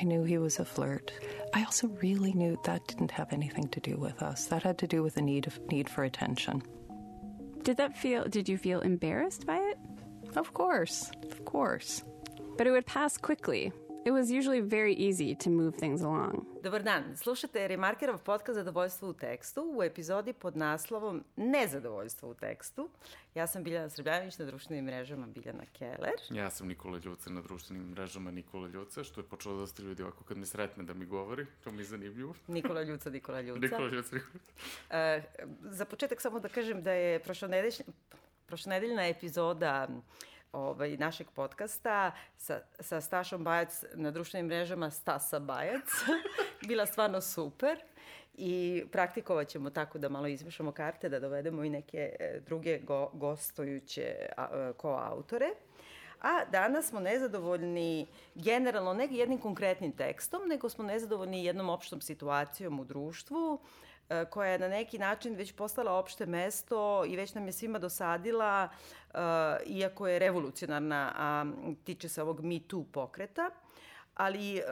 I knew he was a flirt. I also really knew that didn't have anything to do with us. That had to do with a need of need for attention. Did that feel did you feel embarrassed by it? Of course. Of course. But it would pass quickly. It was usually very easy to move things along. Dobar dan, slušate Remarkerov podcast Zadovoljstvo u tekstu u epizodi pod naslovom Nezadovoljstvo u tekstu. Ja sam Biljana Srbljanović na društvenim mrežama Biljana Keller. Ja sam Nikola Ljuca na društvenim mrežama Nikola Ljuca, što je počelo dosta ljudi ovako kad me sretne da mi govori, to mi je zanimljivo. Nikola Ljuca, Nikola Ljuca. Nikola Ljuca, Nikola Uh, za početak samo da kažem da je prošlonedeljna, prošlonedeljna epizoda ovaj, našeg podcasta sa, sa Stašom Bajac na društvenim mrežama Stasa Bajac bila stvarno super i praktikovat ćemo tako da malo izmešamo karte, da dovedemo i neke e, druge go, gostujuće a, koautore. A danas smo nezadovoljni generalno ne jednim konkretnim tekstom, nego smo nezadovoljni jednom opštom situacijom u društvu, e, koja je na neki način već postala opšte mesto i već nam je svima dosadila, e, iako je revolucionarna, a tiče se ovog Me Too pokreta. Ali e,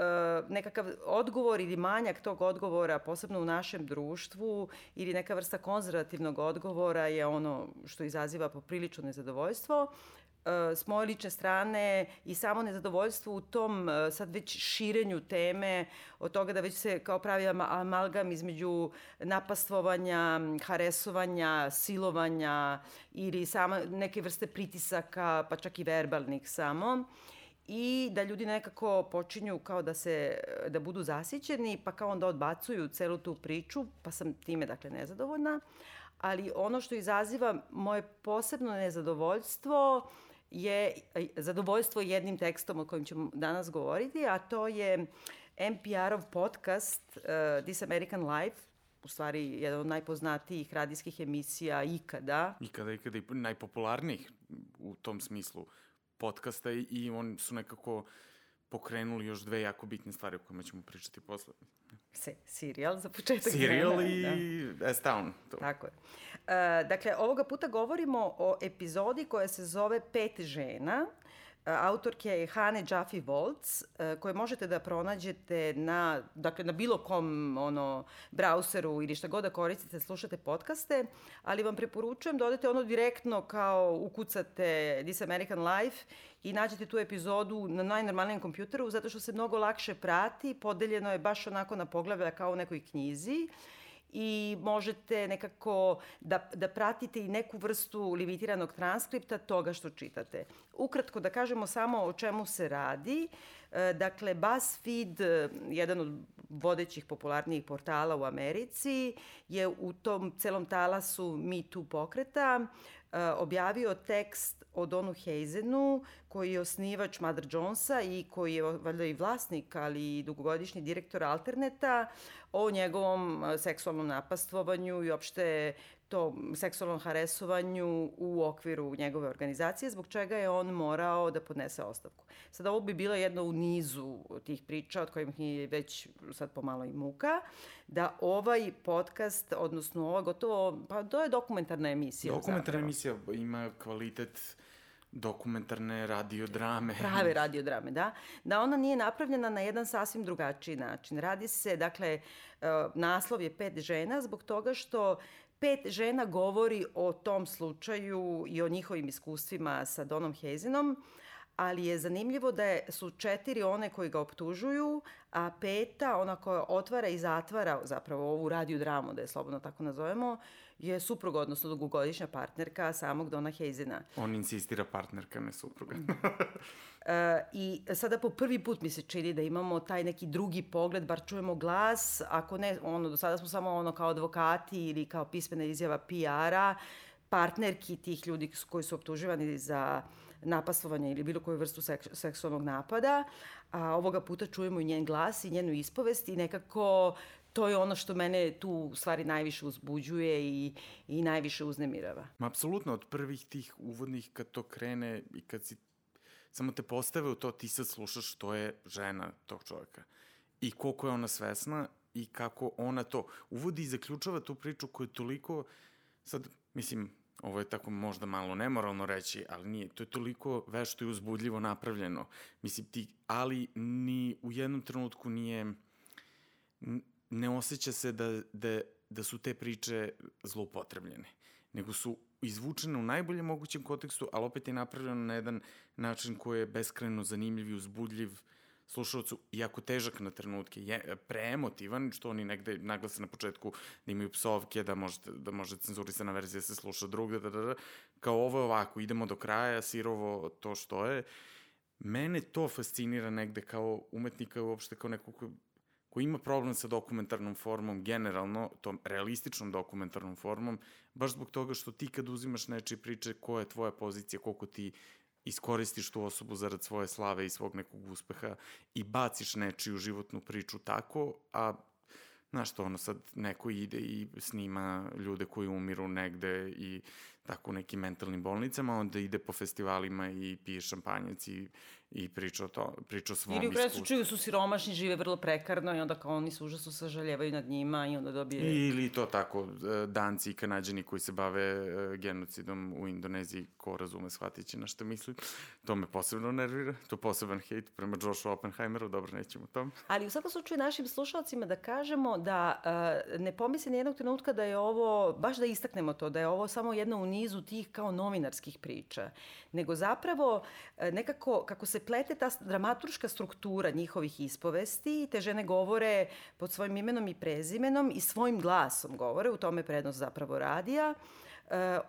nekakav odgovor ili manjak tog odgovora, posebno u našem društvu, ili neka vrsta konzervativnog odgovora je ono što izaziva poprilično nezadovoljstvo s moje lične strane i samo nezadovoljstvo u tom sad već širenju teme od toga da već se kao pravi amalgam između napastvovanja, haresovanja, silovanja ili sama neke vrste pritisaka, pa čak i verbalnih samo i da ljudi nekako počinju kao da se, da budu zasićeni, pa kao onda odbacuju celu tu priču, pa sam time, dakle, nezadovoljna. Ali ono što izaziva moje posebno nezadovoljstvo je zadovoljstvo jednim tekstom o kojem ćemo danas govoriti, a to je NPR-ov podcast uh, This American Life, u stvari jedan od najpoznatijih radijskih emisija ikada. Ikada, ikada i najpopularnijih u tom smislu podcasta i on su nekako pokrenuli još dve jako bitne stvari o kojima ćemo pričati posle. Se, serial za početak. Serial i da. S-Town. To. Tako je. E, dakle, ovoga puta govorimo o epizodi koja se zove Pet žena, autorke je Hane Jaffe Volts, koje možete da pronađete na, dakle, na bilo kom ono, brauseru ili šta god da koristite, slušate podcaste, ali vam preporučujem da odete ono direktno kao ukucate This American Life i nađete tu epizodu na najnormalnijem kompjuteru, zato što se mnogo lakše prati, podeljeno je baš onako na poglavlja kao u nekoj knjizi i možete nekako da, da pratite i neku vrstu limitiranog transkripta toga što čitate. Ukratko da kažemo samo o čemu se radi. E, dakle, BuzzFeed, jedan od vodećih popularnijih portala u Americi, je u tom celom talasu Me Too pokreta e, objavio tekst o Donu Hazenu, koji je osnivač Mother Jonesa i koji je valjda i vlasnik, ali i dugogodišnji direktor Alterneta, o njegovom e, seksualnom napastvovanju i opšte to seksualnom haresovanju u okviru njegove organizacije, zbog čega je on morao da podnese ostavku. Sad ovo bi bilo jedno u nizu tih priča, od kojih je već sad pomalo i muka, da ovaj podcast, odnosno ovo gotovo, pa to je dokumentarna emisija. Dokumentarna zapravo. emisija ima kvalitet dokumentarne radiodrame. Prave radiodrame, da. Da ona nije napravljena na jedan sasvim drugačiji način. Radi se, dakle, naslov je pet žena zbog toga što pet žena govori o tom slučaju i o njihovim iskustvima sa Donom Hazenom, ali je zanimljivo da su četiri one koji ga optužuju, a peta, ona koja otvara i zatvara zapravo ovu radiodramu, da je slobodno tako nazovemo, je supruga, odnosno dugogodišnja partnerka samog Dona Hazena. On insistira partnerka, ne supruga. e, I sada po prvi put mi se čini da imamo taj neki drugi pogled, bar čujemo glas, ako ne, ono, do sada smo samo ono kao advokati ili kao pismena izjava PR-a, partnerki tih ljudi koji su optuživani za napastovanje ili bilo koju vrstu seks, seksualnog napada, a ovoga puta čujemo i njen glas i njenu ispovest i nekako to je ono što mene tu u stvari najviše uzbuđuje i, i najviše uznemirava. Ma, apsolutno, od prvih tih uvodnih kad to krene i kad si samo te postave u to, ti sad slušaš što je žena tog čoveka. I koliko je ona svesna i kako ona to uvodi i zaključava tu priču koju je toliko, sad, mislim, ovo je tako možda malo nemoralno reći, ali nije, to je toliko vešto i uzbudljivo napravljeno. Mislim, ti, ali ni u jednom trenutku nije, ne osjeća se da, da, da su te priče zloupotrebljene, nego su izvučene u najboljem mogućem kontekstu, ali opet je napravljeno na jedan način koji je beskreno zanimljiv i uzbudljiv slušalcu, jako težak na trenutke, je preemotivan, što oni negde naglase na početku da imaju psovke, da, možete, da može cenzurisana verzija se sluša drugde, da, da, da, kao ovo je ovako, idemo do kraja, sirovo to što je. Mene to fascinira negde kao umetnika, uopšte kao nekog ko, ko ima problem sa dokumentarnom formom, generalno, tom realističnom dokumentarnom formom, baš zbog toga što ti kad uzimaš nečije priče, koja je tvoja pozicija, koliko ti iskoristiš tu osobu zarad svoje slave i svog nekog uspeha i baciš nečiju životnu priču tako, a znaš što, ono sad neko ide i snima ljude koji umiru negde i tako u nekim mentalnim bolnicama, onda ide po festivalima i pije šampanjac i i priča to, priča o svom iskustvu. Ili u kraju slučaju su siromašni, žive vrlo prekarno i onda kao oni se užasno sažaljevaju nad njima i onda dobije... Ili to tako, e, danci i kanadjani koji se bave e, genocidom u Indoneziji, ko razume, shvatit će na što misli. To me posebno nervira, to poseban hejt prema Joshua Oppenheimeru, dobro, nećemo o tom. Ali u svakom slučaju našim slušalcima da kažemo da uh, ne pomisli nijednog trenutka da je ovo, baš da istaknemo to, da je ovo samo jedna u nizu tih kao novinarskih priča, nego zapravo uh, nekako, kako se plete ta dramaturška struktura njihovih ispovesti, te žene govore pod svojim imenom i prezimenom i svojim glasom govore, u tome prednost zapravo radija. Uh,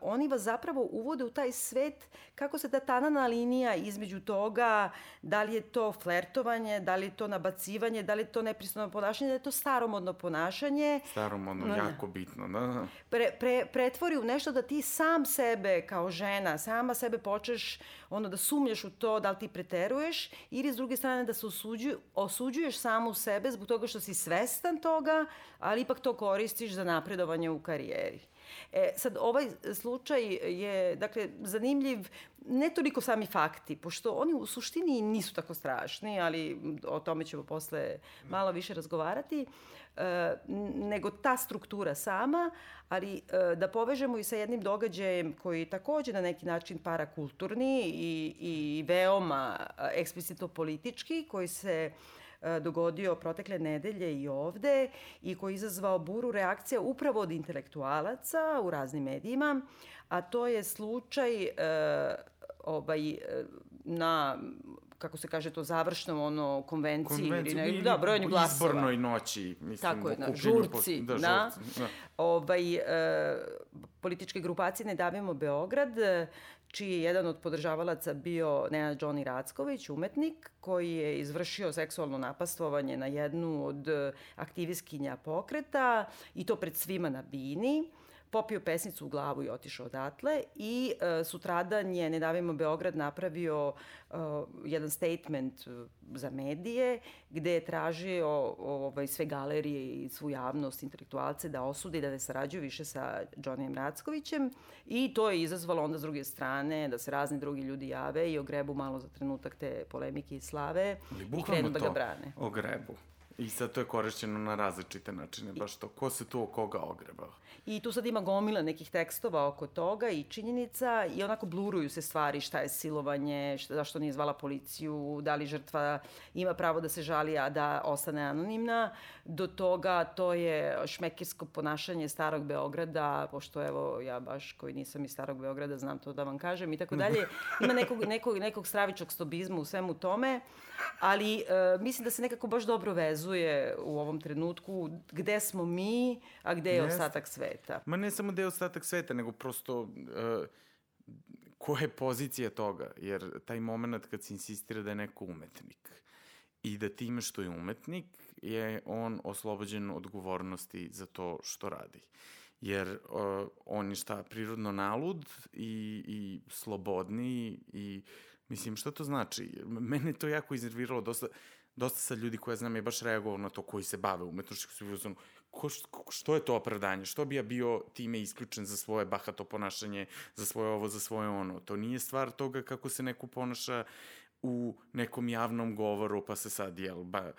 oni vas zapravo uvode u taj svet kako se ta tanana linija između toga da li je to flertovanje, da li je to nabacivanje, da li je to nepristojno ponašanje, da je to staromodno ponašanje. Staromodno, no, jako bitno, da. Pre, pre, pretvori u nešto da ti sam sebe kao žena, sama sebe počeš ono da sumnjaš u to da li ti preteruješ ili s druge strane da se osuđuj, osuđuješ samu sebe zbog toga što si svestan toga, ali ipak to koristiš za napredovanje u karijeri. E, sad, ovaj slučaj je, dakle, zanimljiv ne toliko sami fakti, pošto oni u suštini nisu tako strašni, ali o tome ćemo posle malo više razgovarati, e, nego ta struktura sama, ali e, da povežemo i sa jednim događajem koji je takođe na neki način parakulturni i, i veoma eksplicitno politički, koji se E, dogodio protekle nedelje i ovde i koji je izazvao buru reakcija upravo od intelektualaca u raznim medijima, a to je slučaj e, ovaj, e, na kako se kaže to završnom ono konvenciji ili ne, da brojanju glasova. Izbornoj noći, mislim, Tako je, na žurci, po, da, da, žurci, da. Ovaj, e, političke grupacije Ne davimo Beograd čiji je jedan od podržavalaca bio Nenad Johnny Racković, umetnik, koji je izvršio seksualno napastovanje na jednu od aktivistkinja pokreta i to pred svima na bini popio pesnicu u glavu i otišao odatle i uh, sutradan je Ne davimo Beograd napravio uh, jedan statement e, za medije gde je tražio ovaj, sve galerije i svu javnost, intelektualce da osude i da ne sarađuju više sa Johnnyem Rackovićem i to je izazvalo onda s druge strane da se razni drugi ljudi jave i ogrebu malo za trenutak te polemike i slave i krenu da ga brane. Ogrebu. I sad to je korišćeno na različite načine, baš to. Ko se tu koga ogrebao? I tu sad ima gomila nekih tekstova oko toga i činjenica i onako bluruju se stvari šta je silovanje, šta, zašto nije zvala policiju, da li žrtva ima pravo da se žali, a da ostane anonimna. Do toga to je šmekirsko ponašanje starog Beograda, pošto evo ja baš koji nisam iz starog Beograda znam to da vam kažem i tako dalje. Ima nekog, nekog, nekog stravičnog stobizma u svemu tome, ali e, mislim da se nekako baš dobro vezuje u ovom trenutku gde smo mi, a gde je yes. ostatak sveta. Ma ne samo da je ostatak sveta, nego prosto uh, koja je pozicija toga, jer taj moment kad se insistira da je neko umetnik i da time što je umetnik je on oslobođen odgovornosti za to što radi. Jer uh, on je šta, prirodno nalud i, i slobodni i mislim šta to znači? Mene to jako iznerviralo dosta, dosta sad ljudi koje znam je baš reagovao na to koji se bave umetnošću, su uzmano, ko, što je to opravdanje? Što bi ja bio time isključen za svoje bahato ponašanje, za svoje ovo, za svoje ono? To nije stvar toga kako se neko ponaša u nekom javnom govoru, pa se sad, jel, ba,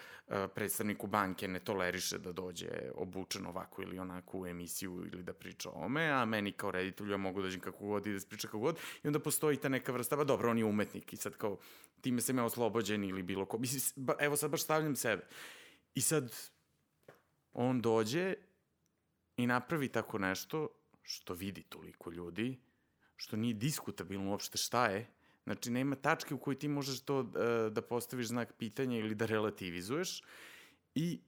predstavniku banke ne toleriše da dođe obučen ovako ili onako u emisiju ili da priča o ome, a meni kao reditelju ja mogu da dođem kako god i da priča kako god, i onda postoji ta neka vrsta, ba dobro, on je umetnik i sad kao, time sam ja oslobođen ili bilo ko, mislim, ba, evo sad baš stavljam sebe. I sad, on dođe i napravi tako nešto što vidi toliko ljudi, što nije diskutabilno uopšte šta je, Znači, nema tačke u kojoj ti možeš to da, da postaviš znak pitanja ili da relativizuješ. I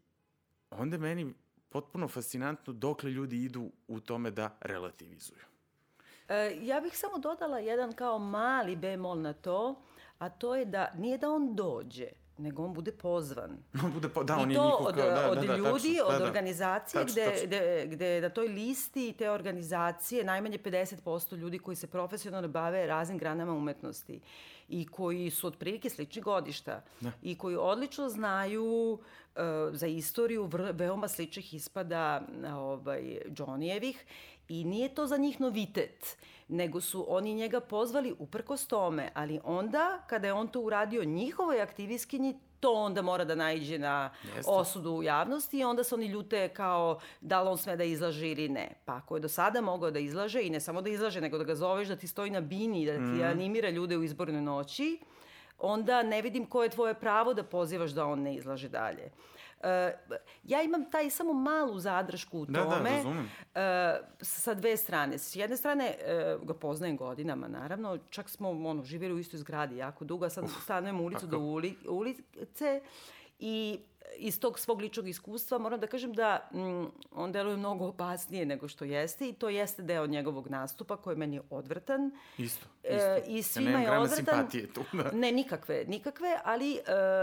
onda meni potpuno fascinantno dokle ljudi idu u tome da relativizuju. E, ja bih samo dodala jedan kao mali bemol na to, a to je da nije da on dođe, nego on bude pozvan. On bude po, da, on I je to njihov od, kao, da, od da, da, ljudi, tačno, od da, da. organizacije, Tačno, gde, tačno. gde, gde na toj listi te organizacije najmanje 50% ljudi koji se profesionalno bave raznim granama umetnosti i koji su otprilike slični godišta Da. i koji odlično znaju uh, za istoriju vr, veoma sličnih ispada ovaj, Johnnyjevih i nije to za njih novitet, nego su oni njega pozvali uprkos tome, ali onda kada je on to uradio njihovoj aktivistkinji, to onda mora da naiđe na Jeste. osudu u javnosti i onda se oni ljute kao da li on sme da izlaže ili ne. Pa ako je do sada mogao da izlaže i ne samo da izlaže, nego da ga zoveš da ti stoji na bini i da ti Mhm. animira ljude u izbornoj noći, onda ne vidim koje je tvoje pravo da pozivaš da on ne izlaže dalje. E, ja imam taj samo malu zadršku u Da, da, tome. razumem. E, sa dve strane. S jedne strane, e, ga poznajem godinama, naravno. Čak smo ono, živjeli u istoj zgradi jako dugo, a sad stanujemo ulicu tako. do uli, ulice i iz tog svog ličnog iskustva moram da kažem da mm, on deluje mnogo opasnije nego što jeste i to jeste deo njegovog nastupa koji je meni odvrtan. Isto, isto. E, I svima ja je simpatije tu, da. Ne, nikakve, nikakve, ali e,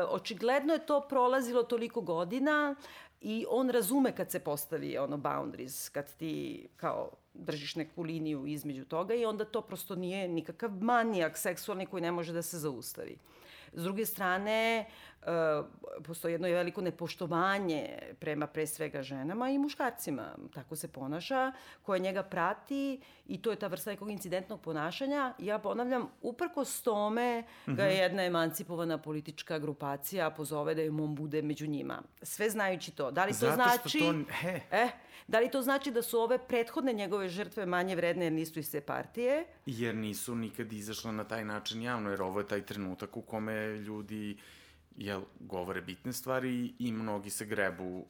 očigledno je to prolazilo toliko godina i on razume kad se postavi ono boundaries, kad ti kao držiš neku liniju između toga i onda to prosto nije nikakav manijak seksualni koji ne može da se zaustavi. S druge strane, e, postoji jedno veliko nepoštovanje prema pre svega ženama i muškarcima. Tako se ponaša, koje njega prati i to je ta vrsta nekog incidentnog ponašanja. Ja ponavljam, uprkos tome ga je jedna emancipovana politička grupacija pozove da im on bude među njima. Sve znajući to. Da li to Zato znači... to- he. Eh, da li to znači da su ove prethodne njegove žrtve manje vredne jer nisu iz te partije? Jer nisu nikad izašle na taj način javno, jer ovo je taj trenutak u kome ljudi jel, govore bitne stvari i mnogi se grebu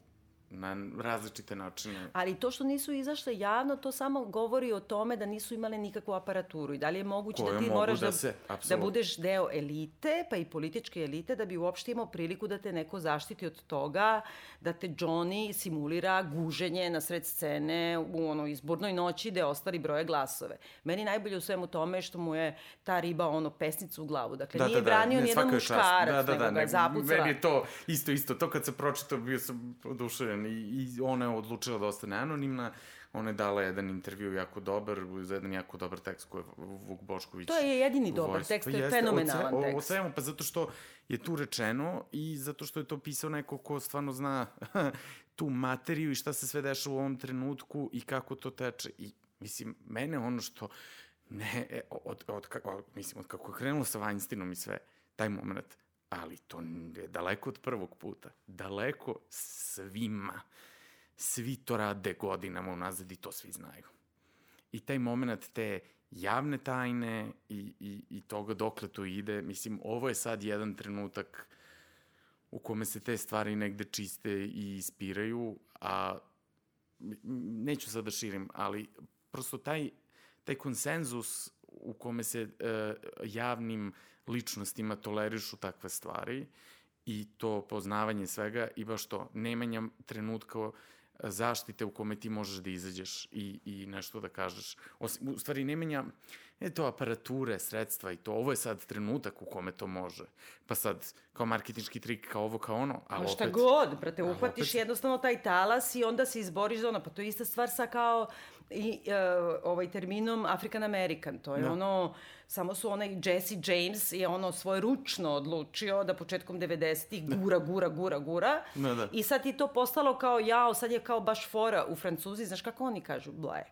na različite načine. Ali to što nisu izašle javno, to samo govori o tome da nisu imale nikakvu aparaturu. I da li je moguće Koje da ti moraš da da, se, da budeš deo elite, pa i političke elite, da bi uopšte imao priliku da te neko zaštiti od toga, da te Johnny simulira guženje na sred scene u ono izbornoj noći gde ostali broje glasove. Meni najbolje u svemu tome je što mu je ta riba ono pesnicu u glavu. Dakle, nije branio ne, nijedan svaka je čast. muškarac, da, da, nego da, ga je zapucala. Meni je to isto, isto. To kad sam pročitao, bio sam oduševljen i, i ona je odlučila da ostane anonimna. Ona je dala jedan intervju jako dobar, za jedan jako dobar tekst koji je Vuk Bošković To je jedini dobar tekst, to je Jeste, fenomenalan o, sve- O, tekst. svemu, pa zato što je tu rečeno i zato što je to pisao neko ko stvarno zna tu materiju i šta se sve dešava u ovom trenutku i kako to teče. I, mislim, mene ono što ne, e, od, od, od, mislim, od kako je krenulo sa Weinsteinom i sve, taj moment, ali to je daleko od prvog puta. Daleko svima. Svi to rade godinama unazad i to svi znaju. I taj moment te javne tajne i, i, i toga dokle to ide, mislim, ovo je sad jedan trenutak u kome se te stvari negde čiste i ispiraju, a neću sad da širim, ali prosto taj, taj konsenzus u kome se e, javnim ličnostima tolerišu takve stvari i to poznavanje svega i baš to, nemanja trenutka e, zaštite u kome ti možeš da izađeš i, i nešto da kažeš. Osim, u stvari, nemanja e, to aparature, sredstva i to. Ovo je sad trenutak u kome to može. Pa sad, kao marketinški trik, kao ovo, kao ono, ali Pa šta opet... god, brate, uhvatiš opet- jednostavno taj talas i onda se izboriš za ono, pa to je ista stvar sa kao i, uh, ovaj terminom African American, to je Da. ono, samo su onaj Jesse James je ono svoje ručno odlučio da početkom 90-ih gura, gura, gura, gura Da, da. i sad je to postalo kao jao, sad je kao baš fora u Francuzi, znaš kako oni kažu, black.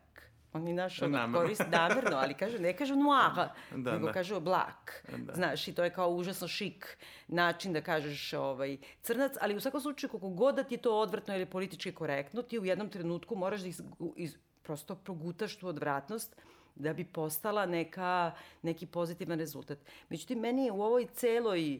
Oni naš ono, Namerno. koriste namerno, ali kažu, ne kažu noir, Da, nego da. kažu black. Da. Znaš, i to je kao užasno šik način da kažeš ovaj, crnac, ali u svakom slučaju, koliko god da ti je to odvratno ili politički korektno, ti u jednom trenutku moraš da iz, iz, prosto progutaš tu odvratnost da bi postala neka, neki pozitivan rezultat. Međutim, meni je u ovoj celoj a,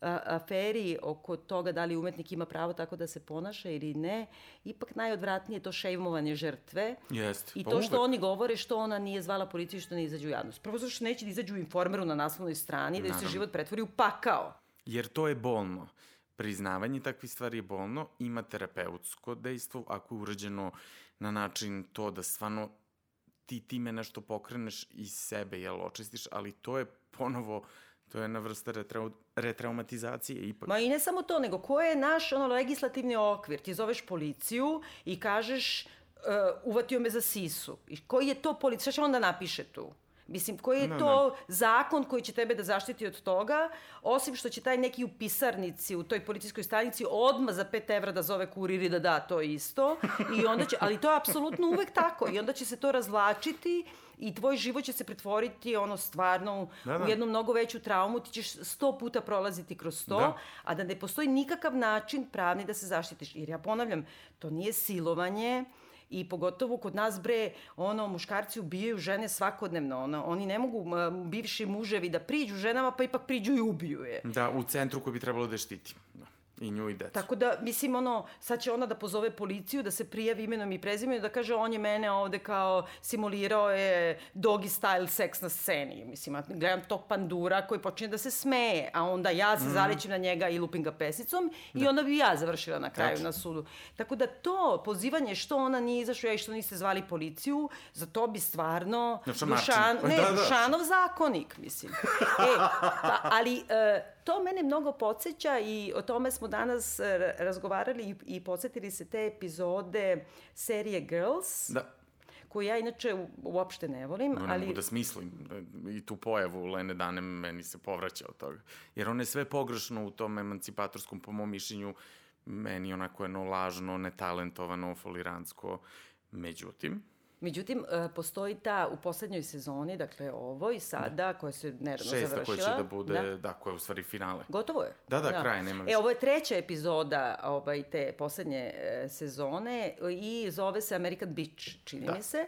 aferi oko toga da li umetnik ima pravo tako da se ponaša ili ne, ipak najodvratnije je to šejmovanje žrtve Jeste, i pa to što uvek. oni govore što ona nije zvala policiju što ne izađu u javnost. Prvo zato što neće da izađu u informeru na naslovnoj strani, da se život pretvori u pakao. Jer to je bolno. Priznavanje takvih stvari je bolno, ima terapeutsko dejstvo ako je urađeno na način to da stvarno ti time nešto pokreneš iz sebe, jel, očistiš, ali to je ponovo, to je jedna vrsta retrau, retraumatizacije ipak. Ma i ne samo to, nego ko je naš ono, legislativni okvir? Ti zoveš policiju i kažeš uh, uvatio me za sisu. I koji je to policija? Šta će onda napiše tu? Mislim, koji je Da, to zakon koji će tebe da zaštiti od toga, osim što će taj neki u pisarnici, u toj policijskoj stanici odmah za 5 evra da zove kurir i da da to isto. I onda će, ali to je apsolutno uvek tako. I onda će se to razvlačiti i tvoj život će se pretvoriti ono stvarno u, Da, da. u jednu mnogo veću traumu, ti ćeš sto puta prolaziti kroz to, Da. a da ne postoji nikakav način pravni da se zaštitiš. Jer ja ponavljam, to nije silovanje i pogotovo kod nas bre, ono, muškarci ubijaju žene svakodnevno, ono, oni ne mogu, bivši muževi da priđu ženama, pa ipak priđu i ubiju je. Da, u centru koji bi trebalo da štiti. Da. I nju i decu. Tako da, mislim, ono, sad će ona da pozove policiju, da se prijavi imenom i prezimenom, da kaže on je mene ovde kao simulirao je doggy style seks na sceni. Mislim, a gledam tog pandura koji počinje da se smeje, a onda ja se zalećem na njega i lupim ga pesicom i onda bi ja završila na kraju Tačno. na sudu. Tako da to pozivanje što ona nije izašla i što niste zvali policiju, za to bi stvarno. Dušan, ne, Da, da. Dušanov zakonik, mislim. E, pa, ali e, to mene mnogo podsjeća i o tome smo danas e, razgovarali i, i podsjetili se te epizode serije Girls, Da. koju ja inače uopšte ne volim, No, ne ali... mogu da smislim. I tu pojavu Lene Danem meni se povraća od toga. Jer ona je sve pogrešno u tom emancipatorskom, po mom mišljenju, meni onako jedno lažno, netalentovano, folirantsko. Međutim, Međutim, e, postoji ta u poslednjoj sezoni, dakle ovoj sada, koja se nerano šesta završila. koja će da bude, da. da, koja je u stvari finale. Gotovo je. Da, da, kraj, nema više. E, ovo je treća epizoda ovaj, te poslednje e, sezone i zove se American Beach, čini Da. mi se.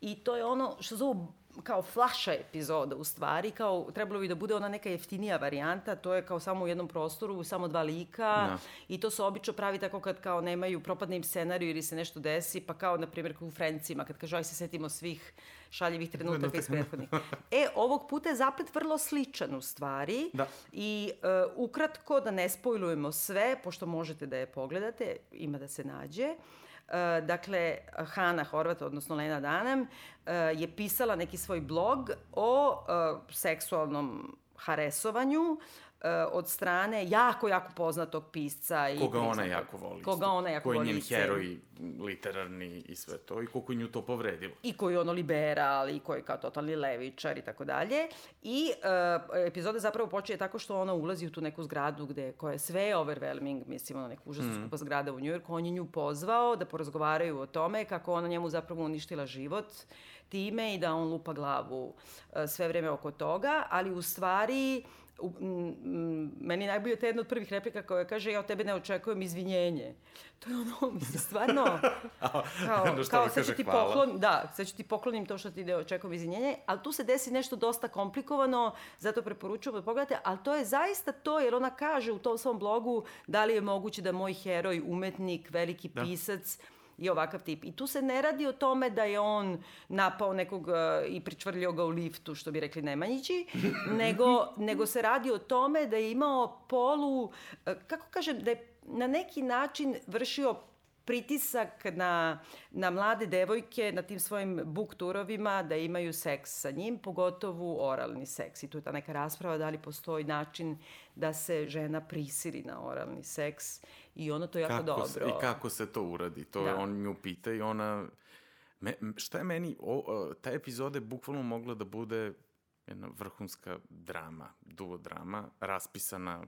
I to je ono što zovu kao flaša epizoda u stvari, kao trebalo bi da bude ona neka jeftinija varijanta, to je kao samo u jednom prostoru, samo dva lika Da. i to se obično pravi tako kad kao nemaju, propadne im scenariju ili se nešto desi, pa kao na primjer u Frencima, kad kažu aj se setimo svih šaljivih trenutaka iz prethodnih. E, ovog puta je zaplet vrlo sličan u stvari Da. i e, ukratko da ne spojlujemo sve, pošto možete da je pogledate, ima da se nađe. E, dakle, Hana Horvat, odnosno Lena Danem, e, je pisala neki svoj blog o e, seksualnom haresovanju e, od strane jako, jako poznatog pisca. I Koga ona jako voli. Koga ona jako Koji je voli. njen heroj literarni i sve to. I koliko je nju to povredilo. i koji je ono liberal i koji je kao totalni levičar i tako dalje. I uh, epizoda zapravo počinje tako što ona ulazi u tu neku zgradu gde, koja je sve overwhelming, mislim, ono neka užasno mm. skupa zgrada u Njujorku. On je nju pozvao da porazgovaraju o tome kako ona njemu zapravo uništila život time i da on lupa glavu uh, sve vreme oko toga, ali u stvari u, m, m, meni najbolje te jedna od prvih replika koja kaže ja od tebe ne očekujem izvinjenje. To je ono, mislim, stvarno, kao, šta kao sad ću ti hvala. poklon, da, sad ću ti poklonim to što ti ne očekujem izvinjenje, ali tu se desi nešto dosta komplikovano, zato preporučujem da pogledate, ali to je zaista to, jer ona kaže u tom svom blogu da li je moguće da moj heroj, umetnik, veliki Da. pisac, je ovakav tip. I tu se ne radi o tome da je on napao nekog uh, i pričvrljio ga u liftu, što bi rekli Nemanjići, nego, nego se radi o tome da je imao polu, uh, kako kažem, da je na neki način vršio pritisak na, na mlade devojke na tim svojim book turovima da imaju seks sa njim, pogotovo oralni seks. I tu je ta neka rasprava da li postoji način da se žena prisili na oralni seks i ono to jako kako se, dobro. I kako se to uradi. To je Da. on nju pita i ona... Me, šta je meni... O, o, ta epizoda je bukvalno mogla da bude jedna vrhunska drama, duo drama, raspisana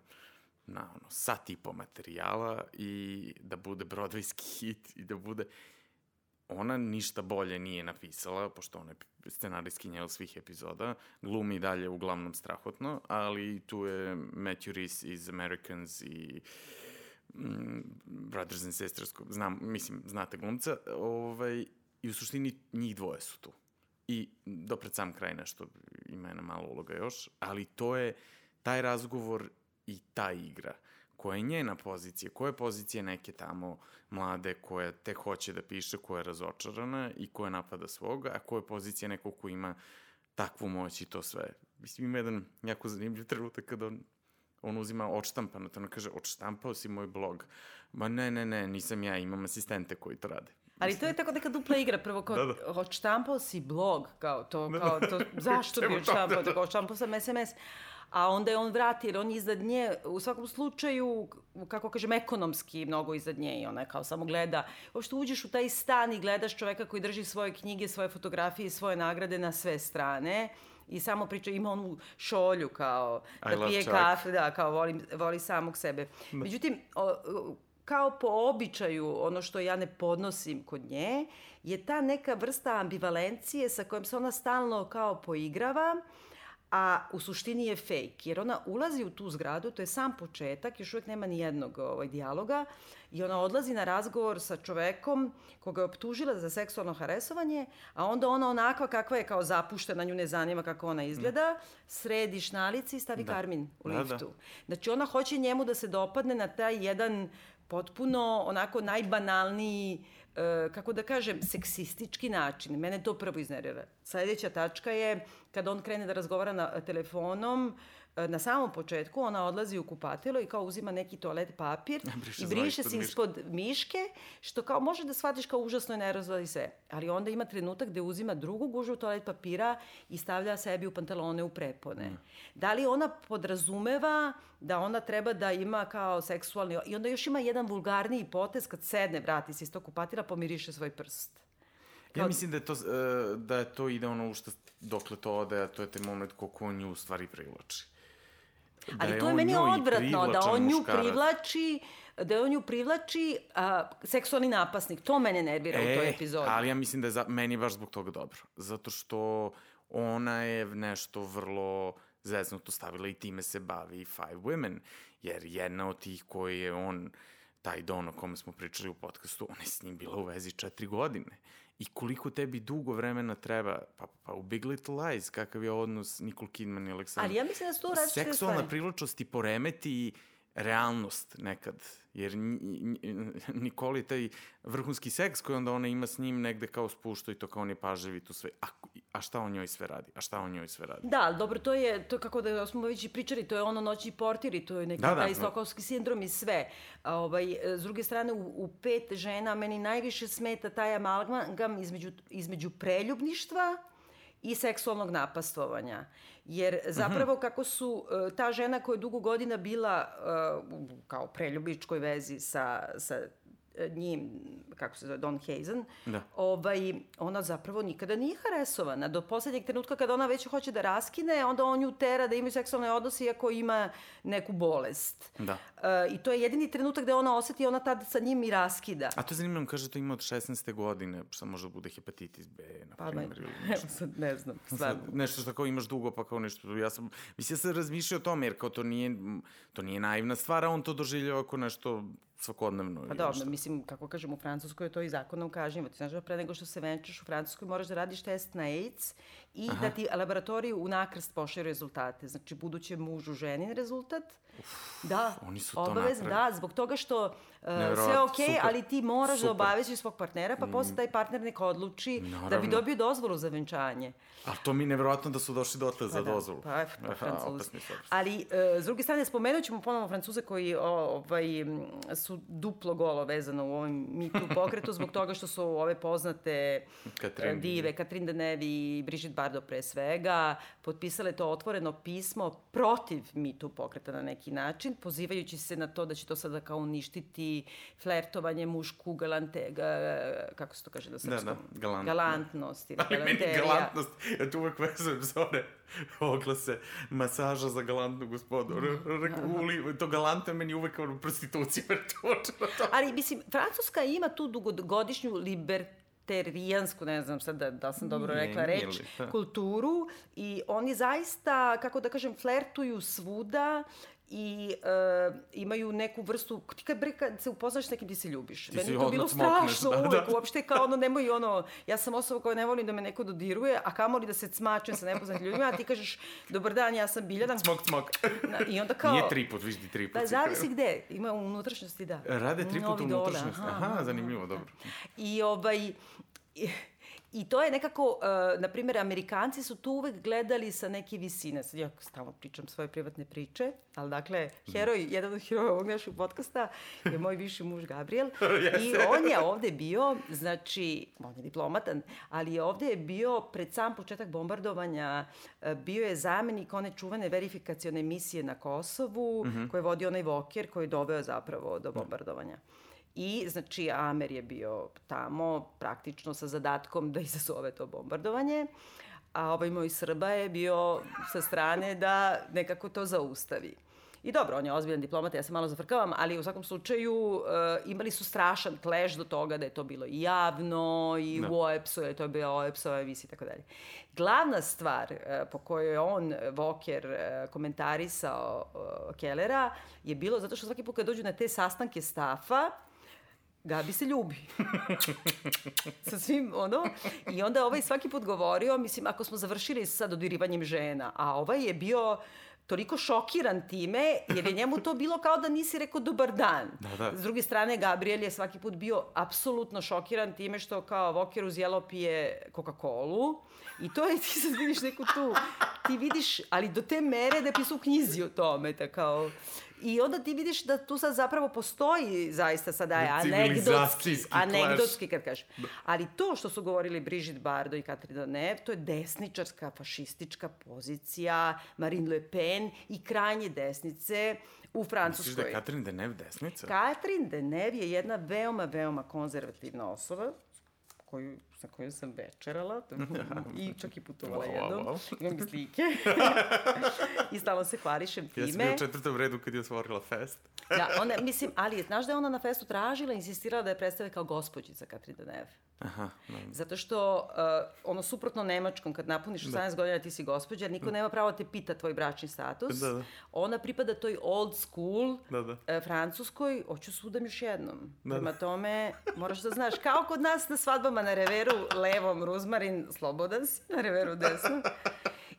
na ono, sat i po materijala i da bude brodvejski hit i da bude... ona ništa bolje nije napisala, pošto ona je scenarijskinja svih epizoda, glumi dalje uglavnom strahotno, ali tu je Matthew Rhys iz Americans i mm, Brothers and Sisters, znam, mislim, znate glumca, ovaj, i u suštini njih dvoje su tu. I do pred sam kraj nešto ima jedna mala uloga još, ali to je taj razgovor i ta igra koja je njena pozicija, koja je pozicija neke tamo mlade koja te hoće da piše, koja je razočarana i koja napada svoga, a koja je pozicija nekog ko ima takvu moć i to sve. Mislim, ima jedan jako zanimljiv trenutak kada on, on uzima odštampano, to ono kaže, odštampao si moj blog. Ma ne, ne, ne, nisam ja, imam asistente koji to rade. Ali to je tako neka dupla igra. Prvo, kao, da, da. odštampao si blog, kao to, da, kao to, zašto bi odštampao, da, da. odštampao sam SMS a onda je on vrati, jer on iznad nje, u svakom slučaju, kako kažem, ekonomski mnogo iznad nje i ona kao samo gleda, što uđeš u taj stan i gledaš čoveka koji drži svoje knjige, svoje fotografije, svoje nagrade na sve strane i samo priča, ima onu šolju kao da pije kafe, da, kao voli, voli samog sebe. Da. Međutim, o, kao po običaju, ono što ja ne podnosim kod nje, je ta neka vrsta ambivalencije sa kojom se ona stalno kao poigrava, a u suštini je fake, jer ona ulazi u tu zgradu, to je sam početak, još uvek nema ni jednog ovaj, dijaloga, i ona odlazi na razgovor sa čovekom koga je optužila za seksualno haresovanje, a onda ona onakva kakva je kao zapuštena, nju ne zanima kako ona izgleda, sredi šnalici i stavi da. karmin u da, liftu. Da, da. Znači ona hoće njemu da se dopadne na taj jedan potpuno onako najbanalniji E, kako da kažem, seksistički način. Mene to prvo iznervira. Sledeća tačka je kad on krene da razgovara na telefonom, na samom početku ona odlazi u kupatilo i kao uzima neki toalet papir briše i briše se ispod miške, što kao može da shvatiš kao užasno je nervozno i sve. Ali onda ima trenutak gde uzima drugu gužu toalet papira i stavlja sebi u pantalone u prepone. Mm. Da li ona podrazumeva da ona treba da ima kao seksualni... I onda još ima jedan vulgarniji potez kad sedne, vrati se iz tog kupatila, pomiriše svoj prst. Kao... Ja mislim da je to, e, da je to ide ono u što dokle to ode, a to je taj moment koliko on nju u stvari privlači. Da Ali to je meni odvratno, da on nju privlači da on nju privlači a, seksualni napasnik. To mene nervira e, u toj epizodi. Ali ja mislim da je za, meni baš zbog toga dobro. Zato što ona je nešto vrlo zeznuto stavila i time se bavi Five Women. Jer jedna od tih koji je on, taj Don o kome smo pričali u podcastu, ona je s njim bila u vezi četiri godine. I koliko tebi dugo vremena treba, pa, pa u Big Little Lies, kakav je odnos Nicole Kidman i Aleksandra. Ali ja mislim da su to različite stvari. Seksualna privlačnost i poremeti realnost nekad. Jer Nikoli taj vrhunski seks koji onda ona ima s njim negde kao spušta i to kao on je pažljiv i to sve. A, a šta on njoj sve radi? A šta on njoj sve radi? Da, ali dobro, to je, to kako da smo već i pričali, to je ono noći portir i to je neki da, da, taj stokovski sindrom i sve. A, ovaj, s druge strane, u, u pet žena meni najviše smeta taj amalgam između, između preljubništva i seksualnog napastovanja. Jer zapravo mhm. kako su e, ta žena koja je dugo godina bila e, kao preljubičkoj vezi sa, sa njim, kako se zove, Don Hazen, da. ovaj, ona zapravo nikada nije haresovana. Do poslednjeg trenutka kada ona već hoće da raskine, onda on nju tera da imaju seksualne odnose iako ima neku bolest. Da. Uh, I to je jedini trenutak gde ona oseti, ona tad sa njim i raskida. A to je zanimljivo, kaže to ima od 16. godine, šta može da bude hepatitis B, na pa, primjer. Pa, evo sad ne znam, stvarno. Nešto što kao imaš dugo, pa kao nešto, ja sam, mislim, ja sam razmišljao o tome, jer kao to nije, to nije naivna stvar, a on to doživljava ako nešto svakodnevno. Pa dobro, mislim, kako kažem, u Francuskoj je to i zakonom kažnjivo. Ti znaš da pre nego što se venčaš u Francuskoj moraš da radiš test na AIDS i Aha. da ti laboratoriju u nakrst pošalju rezultate. Znači, budućem mužu ženin rezultat. Uf, da, oni su to obavezno, da, zbog toga što uh, sve ok, super, ali ti moraš da super. da obaveziš svog partnera, pa mm. posle taj partner neka odluči Naravno. da bi dobio dozvolu za venčanje. A to mi je nevjerojatno da su došli dotle za pa da, dozvolu. Pa, pa Francuzi. Ali, uh, s druge strane, spomenut ćemo ponovo Francuze koji ovaj, su duplo golo vezano u ovom MeToo pokretu zbog toga što su ove poznate Katrin. dive, Katrin Deneuve i Brigitte Bardot pre svega, potpisale to otvoreno pismo protiv MeToo pokreta na neki način, pozivajući se na to da će to sada kao uništiti flertovanje mušku galante, ga, kako se to kaže na srpskom? Da, da, galant, galantnost ili galanterija. Meni galantnost, ja tu uvek vezujem zore oglase masaža za galantnu gospodu. Uli, to galantno je meni uvek ono prostitucija. Ali, mislim, Francuska ima tu dugogodišnju liber terijansku, ne znam sad da, da sam dobro rekla reč, da. kulturu i oni zaista, kako da kažem, flertuju svuda i uh, imaju neku vrstu, ti kad, bre, kad se upoznaš nekim ti se ljubiš. Ti Meni je to bilo smokneš, strašno da, da. uvek, uopšte kao ono nemoj ono, ja sam osoba koja ne volim da me neko dodiruje, a kamoli da se cmačem sa nepoznatim ljudima, a ti kažeš dobar dan, ja sam Biljana. Smok, smok. Na- I onda kao... Nije tri put, viš ti tri put. Da, si zavisi gde. Ima u unutrašnjosti, da. Rade tri puta Novi u unutrašnjosti. Aha, zanimljivo, dobro. I ovaj... I, to je nekako, uh, na primjer, Amerikanci su to uvek gledali sa neke visine. Sad ja stalno pričam svoje privatne priče, ali dakle, heroj, jedan od heroja ovog našeg podcasta je moj viši muž Gabriel. I on je ovde bio, znači, on je diplomatan, ali je ovde je bio pred sam početak bombardovanja, uh, bio je zamenik one čuvene verifikacione misije na Kosovu, koje je vodio onaj Voker koji je doveo zapravo do bombardovanja. I, znači, Amer je bio tamo praktično sa zadatkom da izazove to bombardovanje, a ovaj moj Srba je bio sa strane da nekako to zaustavi. I dobro, on je ozbiljan diplomat, ja se malo zafrkavam, ali u svakom slučaju uh, imali su strašan kleš do toga da je to bilo i javno i Da. u OEPS-u, je to bila OEPS-ova emisija i tako dalje. Glavna stvar uh, po kojoj je on, Voker, uh, komentarisao uh, Kellera je bilo zato što svaki put kad dođu na te sastanke stafa, Gabi se ljubi. sa svim, ono. I onda ovaj svaki put govorio, mislim, ako smo završili sa dodirivanjem žena, a ovaj je bio toliko šokiran time, jer je njemu to bilo kao da nisi rekao dobar dan. Da, da. S druge strane, Gabriel je svaki put bio apsolutno šokiran time što kao Voker uz jelo pije Coca-Colu. I to je, ti sad vidiš neku tu, ti vidiš, ali do te mere da je pisao u knjizi o tome, da kao... I onda ti vidiš da tu sad zapravo postoji zaista sada je anegdotski, anegdotski kad kažeš. Ali to što su govorili Brigitte Bardot i Katrina Nev, to je desničarska, fašistička pozicija Marine Le Pen i krajnje desnice u Misliš da Francuskoj. je Katrin Denev desnica? Katrin Deneuve je jedna veoma, veoma konzervativna osoba koju, sa kojom sam večerala i čak i putovala Wow, jednom. wow. Imam i slike. I stalno se hvališem time. Ja sam bio u četvrtom redu kad je otvorila fest. Da, ona, mislim, ali znaš da je ona na festu tražila, insistirala da je predstave kao gospođica Katrin Deneuve. Aha, da. Zato što, uh, ono, suprotno Nemačkom, kad napuniš 18 godina ti si gospođa, jer niko nema pravo da te pita tvoj bračni status. Da, da. Ona pripada toj old school Da, da. e, Francuskoj, hoću sudam još jednom. Da, Prema tome, moraš da znaš, kao kod nas na svadbama na reveru levom ruzmarin, slobodan si, na reveru desnom.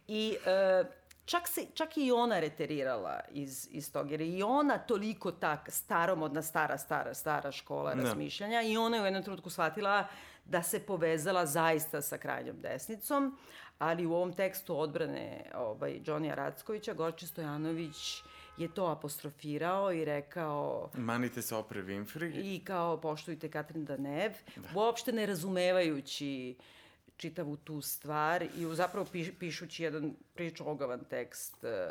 I e, čak, se, čak i ona reterirala iz, iz toga, jer je i ona toliko tak staromodna, stara, stara, stara škola Da. razmišljanja i ona je u jednom trenutku shvatila da se povezala zaista sa krajnjom desnicom, ali u ovom tekstu odbrane ovaj, Johnija Rackovića, Gorče Stojanović je to apostrofirao i rekao Manite se opre Winfrey. i kao poštujte Katrin Danev, da. uopšte ne razumevajući čitavu tu stvar i zapravo piš, pišući jedan prilično ogavan tekst e,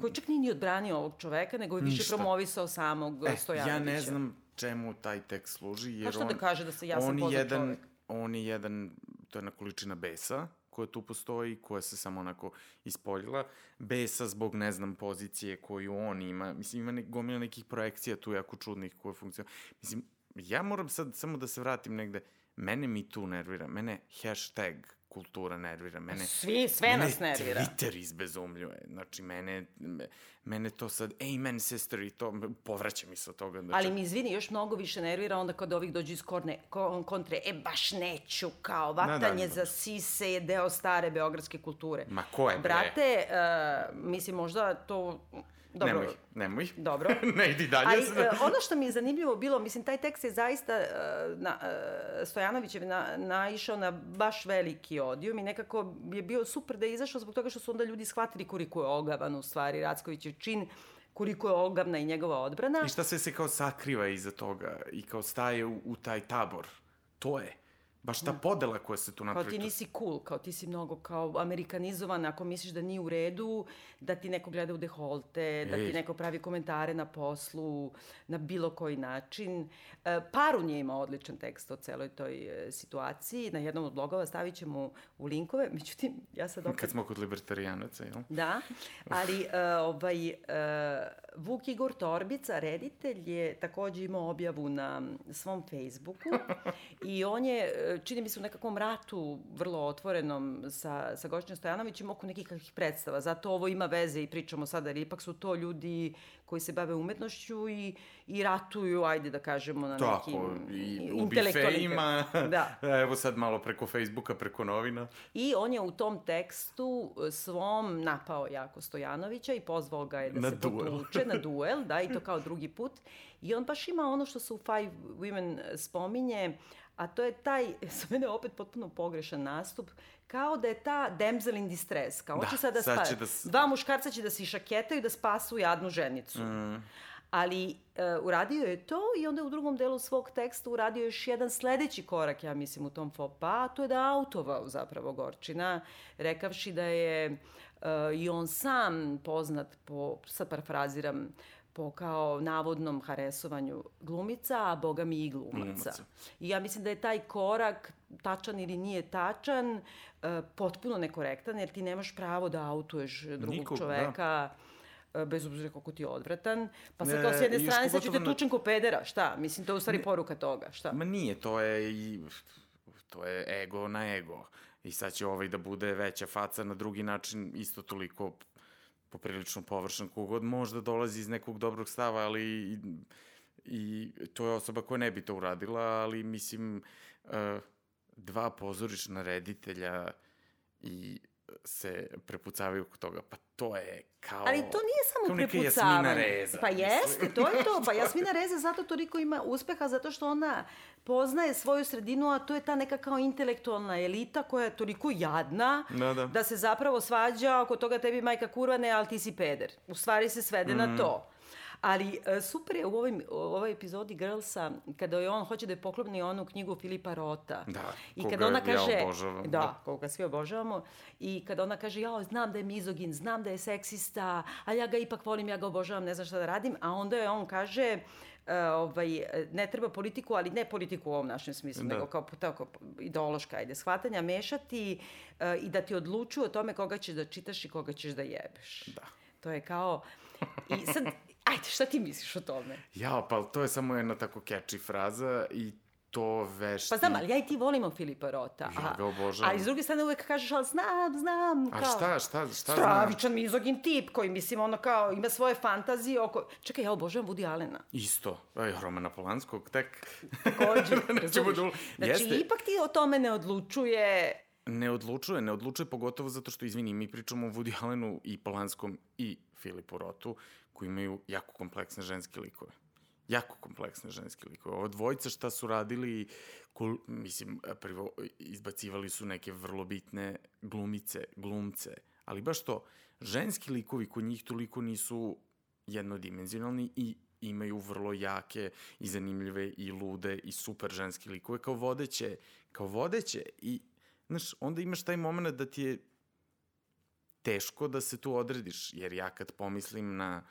koji čak nije ni odbranio ovog čoveka, nego je više Ništa. promovisao samog E, Stojanovića. ja ne znam čemu taj tekst služi, jer Pa šta on... da kaže da se ja sam on jedan, čovek? On je jedan, to je jedna količina besa koja tu postoji, koja se samo onako ispoljila. Besa zbog, ne znam, pozicije koju on ima. Mislim, ima ne, gomila nekih projekcija tu jako čudnih koje funkcionuju. Mislim, ja moram sad samo da se vratim negde. Mene mi tu nervira. Mene hashtag kultura nervira. Mene, Svi, sve mene nas nervira. Twitter izbezumljuje. Znači, mene, me- mene to sad, amen sister i to, povraća mi se od toga. Znači, Ali mi izvini, još mnogo više nervira onda kad ovih dođu iz korne, kon, kontre, e baš neću, kao vatanje da. za sise je deo stare beogradske kulture. Ma ko je, bre? Brate, uh, mislim možda to... Dobro, Nemoj, nemoj. Dobro. ne idi dalje. Ali e, ono što mi je zanimljivo bilo, mislim, taj tekst je zaista, e, na, e, Stojanovićev na, naišao na baš veliki odijum i nekako je bio super da je izašao zbog toga što su onda ljudi shvatili koliko je ogavan u stvari Rackovićev čin, koliko je ogavna i njegova odbrana. I šta sve se kao sakriva iza toga i kao staje u, u taj tabor. To je. Baš ta podela koja se tu Kao napravi. ti to- nisi cool, kao ti si mnogo kao amerikanizovan, ako misliš da nije u redu, da ti neko gleda u deholte, da ti neko pravi komentare na poslu, na bilo koji način. E, Parun je imao odličan tekst o celoj toj e, situaciji. Na jednom od blogova stavit ćemo u linkove. Međutim, ja sad opet Kad smo kod libertarijanaca, jel? Da, ali uh, ovaj, uh, Vuk Igor Torbica, reditelj, je takođe imao objavu na svom Facebooku i on je, čini mi se u nekakvom ratu vrlo otvorenom sa, sa Gošćom Stojanovićem oko nekih kakvih predstava. Zato ovo ima veze i pričamo sada, jer ipak su to ljudi koji se bave umetnošću i, i ratuju, ajde da kažemo, na Tako, nekim i u bifejima, Da. evo sad malo preko Facebooka, preko novina. I on je u tom tekstu svom napao jako Stojanovića i pozvao ga je da Na se duel. potuče na duel, da, i to kao drugi put. I on baš ima ono što se u Five Women spominje, a to je taj, za mene opet potpuno pogrešan nastup, kao da je ta damsel in distress, kao Da, hoće sad da sad spa... će da s- Dva muškarca će da se išaketaju da spasu jadnu ženicu. Mm. Ali e, uradio je to i onda je u drugom delu svog teksta uradio još jedan sledeći korak, ja mislim, u tom faux pas, a to je da autovao zapravo Gorčina, rekavši da je e, i on sam poznat po, sad parafraziram, po kao navodnom haresovanju glumica, a boga mi i glumaca. Glumaca. I ja mislim da je taj korak, tačan ili nije tačan, e, potpuno nekorektan, jer ti nemaš pravo da autuješ drugog Nikog, da. čoveka, e, bez obzira koliko ti je odvratan. Pa sad Ne, kao s jedne strane, sad ću te tučem ko pedera, šta? Mislim, to je u stvari poruka toga, šta? Ma nije, to je i... To je ego na ego. I sad će ovaj da bude veća faca na drugi način, isto toliko poprilično površan, kogod možda dolazi iz nekog dobrog stava, ali i, i to je osoba koja ne bi to uradila, ali mislim, e, dva pozorišna reditelja i se prepucavaju oko toga, pa to je kao... Ali to nije samo prepucavanje. Pa jeste, to je to. Pa Jasmina Reza zato toliko ima uspeha, zato što ona poznaje svoju sredinu, a to je ta neka kao intelektualna elita koja je toliko jadna Da, da. da se zapravo svađa oko toga tebi majka kurva ne, ali ti si peder. U stvari se svede Mm. na to. Ali e, super je u, ovim, u ovoj epizodi Girlsa, kada je on hoće da je poklopni onu knjigu Filipa Rota. Da, I koga kada ona ja kaže, obožavam, Da, da. koga svi obožavamo. I kada ona kaže, ja znam da je mizogin, znam da je seksista, ali ja ga ipak volim, ja ga obožavam, ne znam šta da radim. A onda je on kaže, uh, ovaj, ne treba politiku, ali ne politiku u ovom našem smislu, Da. nego kao tako, ideološka, ajde, shvatanja, mešati uh, i da ti odlučuju o tome koga ćeš da čitaš i koga ćeš da jebeš. Da. To je kao... I sad, ajde, šta ti misliš o tome? Ja, pa to je samo jedna tako catchy fraza i to vešti... Pa znam, ali ja i ti volimo Filipa Rota. Ja a- ga obožavam. Ali s druge strane uvek kažeš, ali znam, znam. A kao, šta, šta, šta znam? Stravičan mizogin tip koji, mislim, ono kao, ima svoje fantazije oko... Čekaj, ja obožavam Woody Allena. Isto. Ej, Romana Polanskog, tek. Takođe, Nećemo razumiješ? da... Znači, Jeste. ipak ti o tome ne odlučuje... Ne odlučuje, ne odlučuje pogotovo zato što, izvini, mi pričamo o Woody Allenu i Polanskom i Filipu Rotu, koji imaju jako kompleksne ženske likove. Jako kompleksne ženske likove. Ovo dvojica šta su radili, kol, mislim, prvo izbacivali su neke vrlo bitne glumice, glumce, ali baš to, ženski likovi kod njih toliko nisu jednodimenzionalni i imaju vrlo jake i zanimljive i lude i super ženske likove kao vodeće, kao vodeće i znaš, onda imaš taj moment da ti je teško da se tu odrediš, jer ja kad pomislim na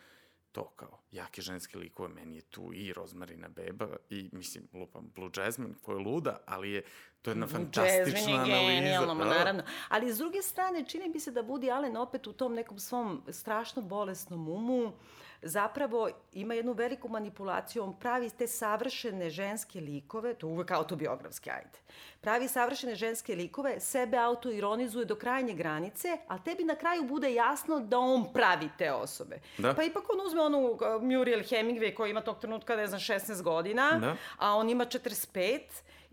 to kao jake ženske likove, meni je tu i Rozmarina Beba i mislim, lupam, Blue Jasmine koja je luda, ali je to je jedna fantastična Jasmine je analiza. genijalno, Da, naravno. Ali s druge strane, čini mi se da Woody Allen opet u tom nekom svom strašno bolesnom umu zapravo ima jednu veliku manipulaciju, on pravi te savršene ženske likove, to uvek autobiografski, ajde, pravi savršene ženske likove, sebe autoironizuje do krajnje granice, a tebi na kraju bude jasno da on pravi te osobe. Da. Pa ipak on uzme onu uh, Muriel Hemingway koja ima tog trenutka, ne znam, 16 godina, Da. a on ima 45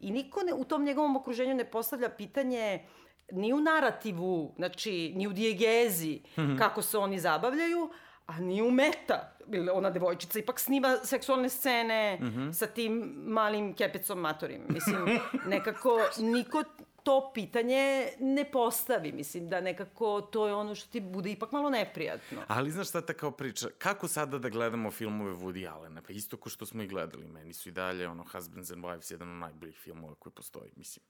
i niko ne, u tom njegovom okruženju ne postavlja pitanje ni u narativu, znači ni u dijegezi kako se oni zabavljaju, a ni u meta. Ona devojčica ipak snima seksualne scene sa tim malim kepecom matorim. Mislim, nekako niko to pitanje ne postavi. Mislim da nekako to je ono što ti bude ipak malo neprijatno. Ali znaš šta ta kao priča, kako sada da gledamo filmove Woody Allena? Pa isto ko što smo i gledali, meni su i dalje ono Husbands and Wives jedan od najboljih filmova koji postoji, mislim.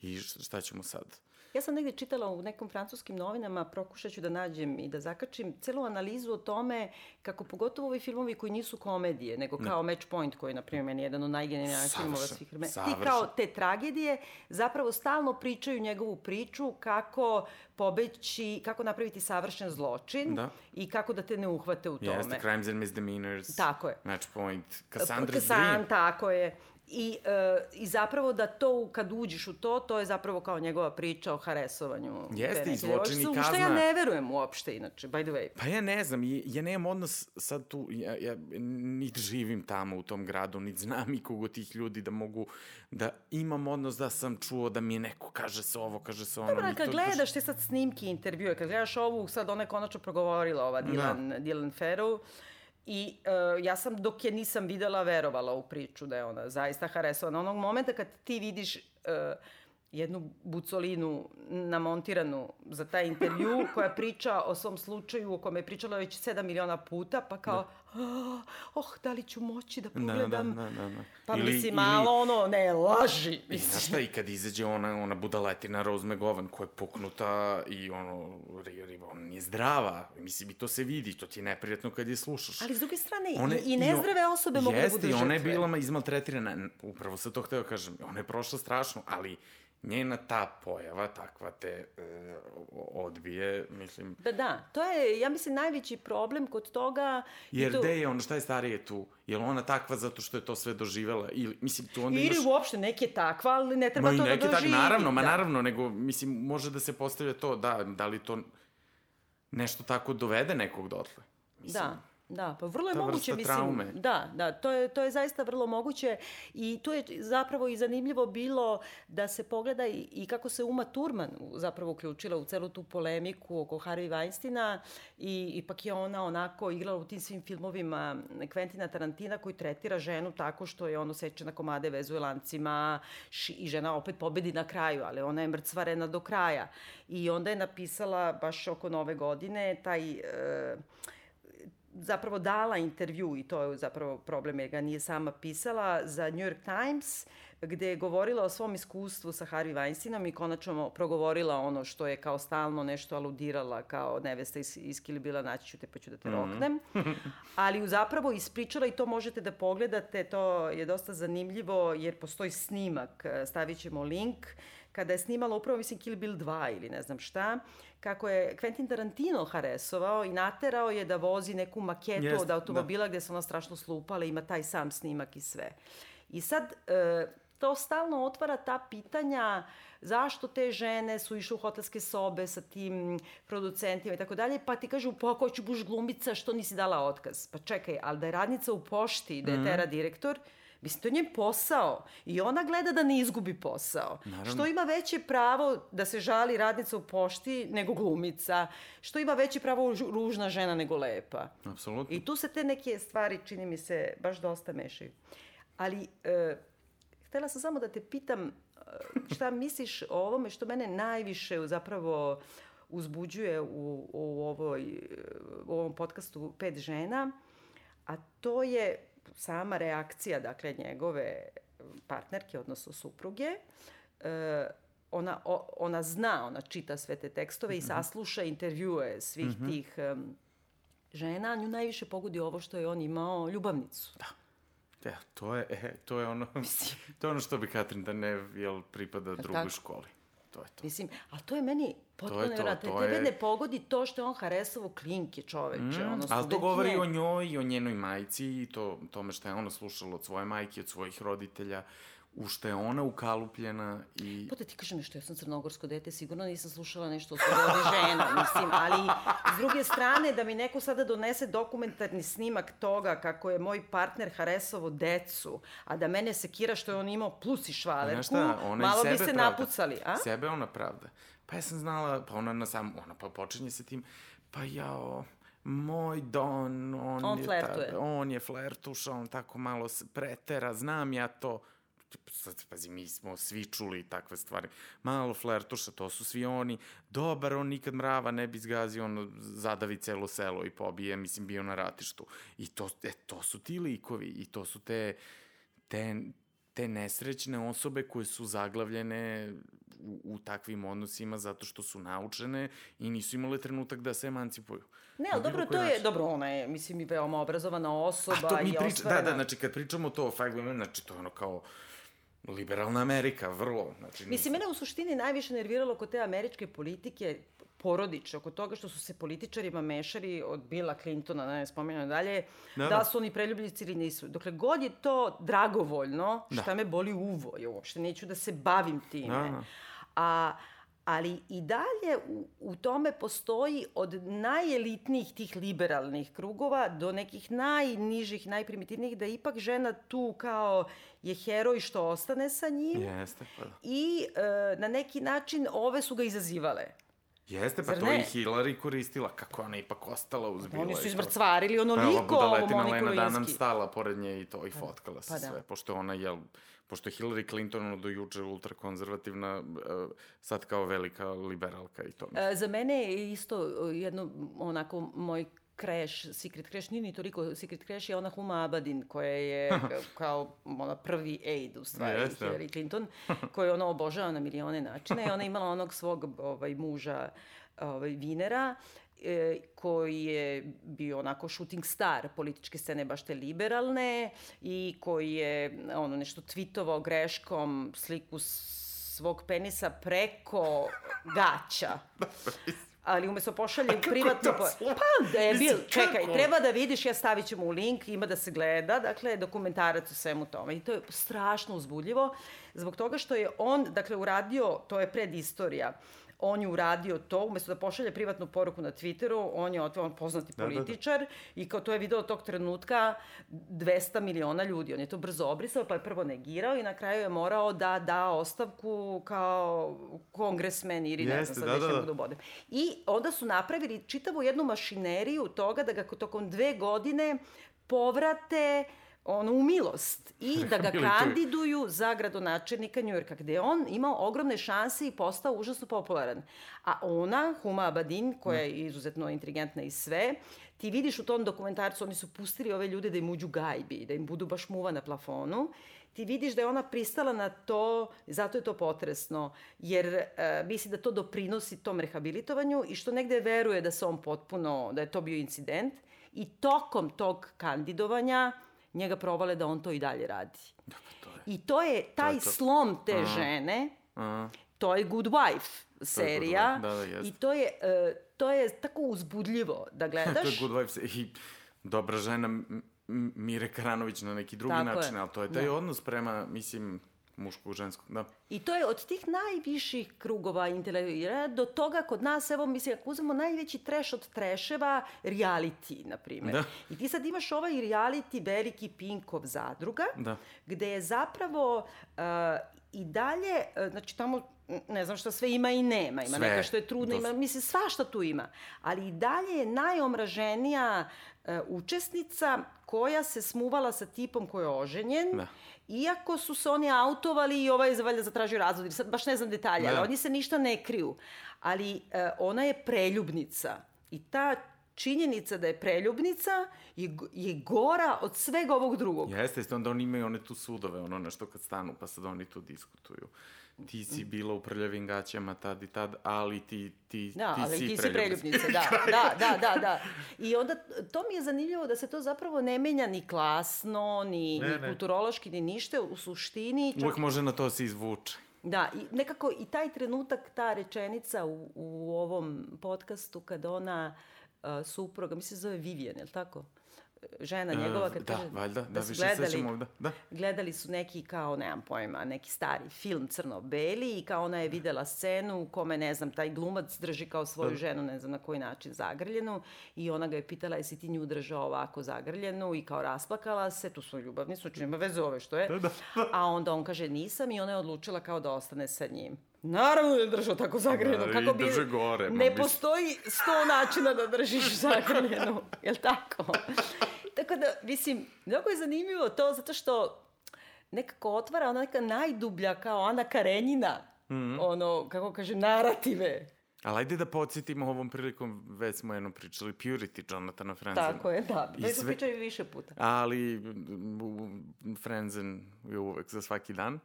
I šta ćemo sad? Ja sam negde čitala u nekom francuskim novinama, prokušat ću da nađem i da zakačim celu analizu o tome kako pogotovo ovi filmovi koji nisu komedije, nego kao Match Point koji je, na primjer, meni jedan od najgenijalnijih filmova svih vremena. Ti kao te tragedije zapravo stalno pričaju njegovu priču kako pobeći, kako napraviti savršen zločin Da. i kako da te ne uhvate u tome. Jeste, Crimes and Misdemeanors. Tako je. Match Point. Cassandra's Dream. tako je. I, e, I zapravo da to, kad uđeš u to, to je zapravo kao njegova priča o haresovanju. Jeste, i zločin i devojčice, u Što ja kazna. ne verujem uopšte, inače, by the way. Pa ja ne znam, ja, ja nemam odnos sad tu, ja, ja niti živim tamo u tom gradu, niti znam ikog od tih ljudi da mogu, da imam odnos da sam čuo da mi je neko kaže se ovo, kaže se ono. Dobro, kad to gledaš te sad snimke, intervjue, kad gledaš ovu, sad ona je konačno progovorila, ova Dylan, da. Dylan Farrow, I uh, ja sam, dok je nisam videla, verovala u priču da je ona zaista haresovana. Onog momenta kad ti vidiš uh, jednu bucolinu namontiranu za taj intervju koja priča o svom slučaju o kome je pričala već 7 miliona puta, pa kao, da. oh, da li ću moći da Da, da, pogledam? da, da, da. Pa Ili- mislim, ili- malo ono, ne, laži. I znaš šta, i kad izađe ona, ona budaletina Rose McGowan koja je puknuta i ono, ona nije zdrava. Mislim, i to se vidi, to ti je neprijatno kad je slušaš. Ali s druge strane, One- i, i nezdrave osobe mogu da budu Jeste, žrtve. i ona je bila ma izmaltretirana. Upravo sam to hteo kažem. Ona je prošla strašno, ali njena ta pojava, takva te e, odbije, mislim... Da, da, to je, ja mislim, najveći problem kod toga. Jer to, gde je ona, šta je starije tu? Je li ona takva zato što je to sve doživela? Ili, mislim, tu onda Ili imaš... uopšte neke takva, ali ne treba Ma to da tak, doživi. naravno, ma da. naravno, nego, mislim, može da se postavlja to, da, da li to nešto tako dovede nekog dotle. Mislim, Da, da, pa vrlo je ta moguće, vrsta mislim, traume. da, da, to je, to je zaista vrlo moguće i tu je zapravo i zanimljivo bilo da se pogleda i, i kako se Uma Thurman zapravo uključila u celu tu polemiku oko Harvey Weinsteina i ipak je ona onako igrala u tim svim filmovima Quentina Tarantina koji tretira ženu tako što je ono seče na komade, vezuje lancima ši, i žena opet pobedi na kraju, ali ona je mrcvarena do kraja. I onda je napisala baš oko nove godine taj... E, zapravo dala intervju i to je zapravo problem jer ga nije sama pisala za New York Times gde je govorila o svom iskustvu sa Harvey Weinsteinom i konačno progovorila ono što je kao stalno nešto aludirala kao nevesta iz, iz Kilibila naći ću te pa ću da te mm -hmm. roknem. Ali zapravo ispričala i to možete da pogledate, to je dosta zanimljivo jer postoji snimak, stavit ćemo link, kada je snimala upravo, mislim, Kill Bill 2 ili ne znam šta, kako je Quentin Tarantino haresovao i naterao je da vozi neku maketu Jest, od automobila da. gde se ona strašno slupala, ima taj sam snimak i sve. I sad, e, to stalno otvara ta pitanja zašto te žene su išle u hotelske sobe sa tim producentima i tako dalje, pa ti kažu, pa ako ću buš glumica, što nisi dala otkaz? Pa čekaj, ali da je radnica u pošti, da je tera direktor, Mislim, to je njen posao. I ona gleda da ne izgubi posao. Naravno. Što ima veće pravo da se žali radnica u pošti nego glumica. Što ima veće pravo ružna žena nego lepa. Apsolutno. I tu se te neke stvari, čini mi se, baš dosta mešaju. Ali, e, htela sam samo da te pitam e, šta misliš o ovome što mene najviše zapravo uzbuđuje u, u, ovoj, u ovom podcastu Pet žena, a to je sama reakcija, dakle, njegove partnerke, odnosno supruge, e, ona, o, ona zna, ona čita sve te tekstove mm -hmm. i sasluša intervjue svih mm -hmm. tih um, žena, nju najviše pogodi ovo što je on imao ljubavnicu. Da. Ja, to je, e, to je ono, to je ono što bi Katrin da ne, jel, pripada drugoj školi. To je to. Mislim, a to je meni potpuno nevjerojatno. Tebe je... ne pogodi to što je on haresovo klinke čoveče. Mm, ono, ali to govori o njoj i o njenoj majci i to, tome što je ona slušala od svoje majke, od svojih roditelja, u što je ona ukalupljena i... Pa da ti kažem nešto, ja sam crnogorsko dete, sigurno nisam slušala nešto od svojih žena, mislim, ali s druge strane da mi neko sada donese dokumentarni snimak toga kako je moj partner Haresovo decu, a da mene sekira što je on imao plus i švalerku, šta, malo bi se pravda. napucali, a? Sebe ona pravda. Pa ja sam znala, pa ona na sam, ona pa počinje sa tim, pa jao, moj Don, on, on je flertuje. Ta, on je flertuša, on tako malo se pretera, znam ja to sad, pazi, mi smo svi čuli takve stvari. Malo flertuša, to su svi oni. Dobar, on nikad mrava ne bi zgazio, on zadavi celo selo i pobije, mislim, bio na ratištu. I to, e, to su ti likovi i to su te, te te nesrećne osobe koje su zaglavljene u, u takvim odnosima zato što su naučene i nisu imale trenutak da se emancipuju. Ne, ali dobro, to je, način. dobro, ona je, mislim, i veoma obrazovana osoba A to mi priča. Da, da, znači kad pričamo to o Five Women, znači to je ono kao liberalna Amerika, vrlo. Znači, Mislim, mene u suštini najviše nerviralo kod te američke politike porodiče, oko toga što su se političarima mešali od Billa Clintona, ne spominjam dalje, da, da. da su oni preljubljici ili nisu. Dokle god je to dragovoljno, da. šta me boli uvo, ja uopšte neću da se bavim time. Da, da. A, ali i dalje u, u tome postoji od najelitnijih tih liberalnih krugova do nekih najnižih, najprimitivnijih, da ipak žena tu kao je heroj što ostane sa njim. Jeste, pa da. I e, na neki način ove su ga izazivale. Jeste, pa Zar to ne? i Hillary koristila, kako ona ipak ostala uz Bila. Oni su izmrcvarili onoliko ovo Moniku Lewinsky. Lena Dunham stala pored nje i to, i fotkala se pa, da. sve, pošto ona, jel, pošto je Hillary Clinton do juče ultrakonzervativna, e, sad kao velika liberalka i to. E, za mene je isto jedno, onako, moj Crash, Secret Crash, nije ni toliko Secret Crash, je ona Huma Abadin, koja je kao ona prvi aid u stvari, yes, Hillary Clinton, koju ona obožava na milione načine. I ona imala onog svog ovaj, muža ovaj, Vinera, e, koji je bio onako shooting star političke scene baš te liberalne i koji je ono nešto tvitovao greškom sliku svog penisa preko gaća. ali umesto pošalje privatno... Po... Pa, debil, čekaj, treba da vidiš, ja stavit ću mu link, ima da se gleda, dakle, dokumentarac u svemu tome. I to je strašno uzbudljivo, zbog toga što je on, dakle, uradio, to je predistorija, on je uradio to, umesto da pošalje privatnu poruku na Twitteru, on je on poznati političar da, da, da. i kao to je video tog trenutka 200 miliona ljudi. On je to brzo obrisao, pa je prvo negirao i na kraju je morao da da ostavku kao kongresmen ili ne znam sad da, da, da. da bodem. I onda su napravili čitavu jednu mašineriju toga da ga tokom dve godine povrate uh, ono, u milost i da ga kandiduju za gradonačelnika Njujorka, gde je on imao ogromne šanse i postao užasno popularan. A ona, Huma Abadin, koja je izuzetno inteligentna i sve, ti vidiš u tom dokumentarcu, oni su pustili ove ljude da im uđu gajbi, da im budu baš muva na plafonu, ti vidiš da je ona pristala na to, zato je to potresno, jer e, misli da to doprinosi tom rehabilitovanju i što negde veruje da se on potpuno, da je to bio incident. I tokom tog kandidovanja njega provale da on to i dalje radi. Da, pa to je. I to je taj to je to. slom te Aha. žene, Aha. to je Good Wife serija da, da, jest. i to je, uh, to je tako uzbudljivo da gledaš. to je Good Wife i dobra žena Mire Karanović na neki drugi Tako način, je. ali to je taj da. odnos prema, mislim, muškog, ženskog, da. I to je od tih najviših krugova intelektualira do toga kod nas, evo, mislim, ako uzmemo najveći treš od treševa, reality, na primjer. Da. I ti sad imaš ovaj reality veliki Pinkov zadruga, da. gde je zapravo uh, i dalje, uh, znači tamo ne znam šta sve ima i nema. Ima sve. neka što je trudna, ima, mislim, svašta tu ima. Ali i dalje je najomraženija uh, učesnica koja se smuvala sa tipom koji je oženjen. Da iako su se oni autovali i ovaj je valjda zatražio razvod, sad baš ne znam detalje, ali oni se ništa ne kriju. Ali uh, ona je preljubnica i ta činjenica da je preljubnica je, je gora od svega ovog drugog. Jeste, jeste, onda oni imaju one tu sudove, ono nešto kad stanu, pa sad oni tu diskutuju ti si bila u prljavim gaćama tad i tad, ali ti, ti, da, ti ali si ti si preljubnica, da, da, da, da, da. I onda to mi je zanimljivo da se to zapravo ne menja ni klasno, ni, ne, ni ne. kulturološki, ni nište, u suštini. Čak... Uvijek može na to se izvuče. Da, i nekako i taj trenutak, ta rečenica u, u ovom podcastu kada ona uh, supruga, mislim se zove Vivian, je li tako? Žena njegova kad da, kaže valjda, da, da više gledali, sećam ovde. Da. Gledali su neki kao, nemam pojma, neki stari film crno-beli i kao ona je videla scenu u kome, ne znam, taj glumac drži kao svoju da. ženu, ne znam na koji način zagrljenu i ona ga je pitala jesi ti nju držao ovako zagrljenu i kao rasplakala se, tu su ljubavni, su nema veze ove što je. Da, da. A onda on kaže nisam i ona je odlučila kao da ostane sa njim. Naravno da je držao tako zagrljeno. Da, kako bi... drže gore. Ne postoji sto načina da držiš zagrljeno. Jel tako? tako da, mislim, mnogo je zanimljivo to zato što nekako otvara ona neka najdublja kao Ana Karenjina, mm -hmm. ono, kako kažem, narative Ali ajde da podsjetimo ovom prilikom, već smo jednom pričali, Purity Jonathana Frenzena. Tako je, da. Već smo pričali više puta. Ali Frenzen je uvek za svaki dan.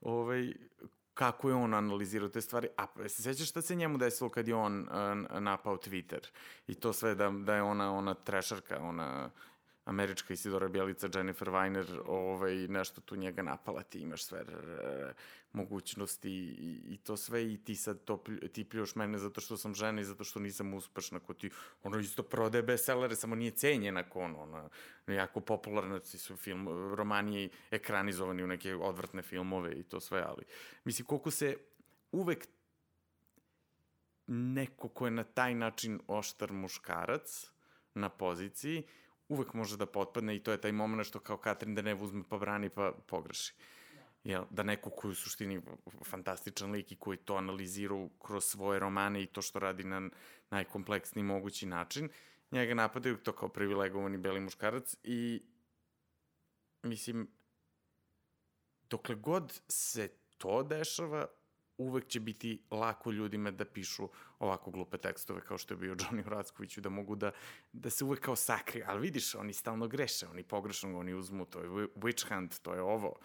Ovaj, kako je on analizirao te stvari. A se sećaš šta se njemu desilo kad je on uh, napao Twitter? I to sve da, da je ona, ona trešarka, ona američka Isidora Bjelica, Jennifer Weiner, ovaj, nešto tu njega napala, ti imaš sve r, mogućnosti i, i to sve i ti sad to, ti pljuš mene zato što sam žena i zato što nisam uspešna ko ti, ono isto prodaje bestsellere, samo nije cenjena ko ono, ona, jako popularna su film, romani ekranizovani u neke odvrtne filmove i to sve, ali mislim koliko se uvek neko ko je na taj način oštar muškarac na poziciji, uvek može da potpadne i to je taj moment što kao Katrin da ne uzme pa brani pa pogreši. Jel, da neko koji u suštini fantastičan lik i koji to analizira kroz svoje romane i to što radi na najkompleksniji mogući način, njega napadaju to kao privilegovani beli muškarac i mislim, dokle god se to dešava, uvek će biti lako ljudima da pišu ovako glupe tekstove kao što je bio Johnny Hrackoviću, da mogu da, da se uvek kao sakri. Ali vidiš, oni stalno greše, oni pogrešno oni uzmu, to je witch hunt, to je ovo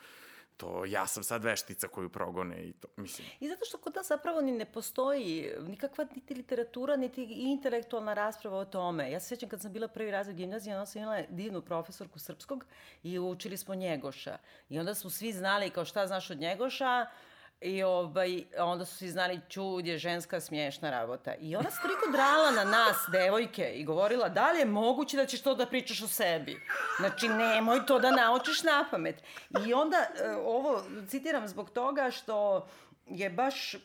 to ja sam sad veštica koju progone i to, mislim. I zato što kod nas zapravo ni ne postoji nikakva niti literatura, niti intelektualna rasprava o tome. Ja se sjećam kad sam bila prvi razred gimnazije, onda sam imala divnu profesorku srpskog i učili smo Njegoša. I onda smo svi znali kao šta znaš od Njegoša, I ovaj, onda su svi znali čud je ženska smiješna rabota. I ona se toliko drala na nas, devojke, i govorila da li je moguće da ćeš to da pričaš o sebi. Znači, nemoj to da naučiš na pamet. I onda, e, ovo citiram zbog toga što je baš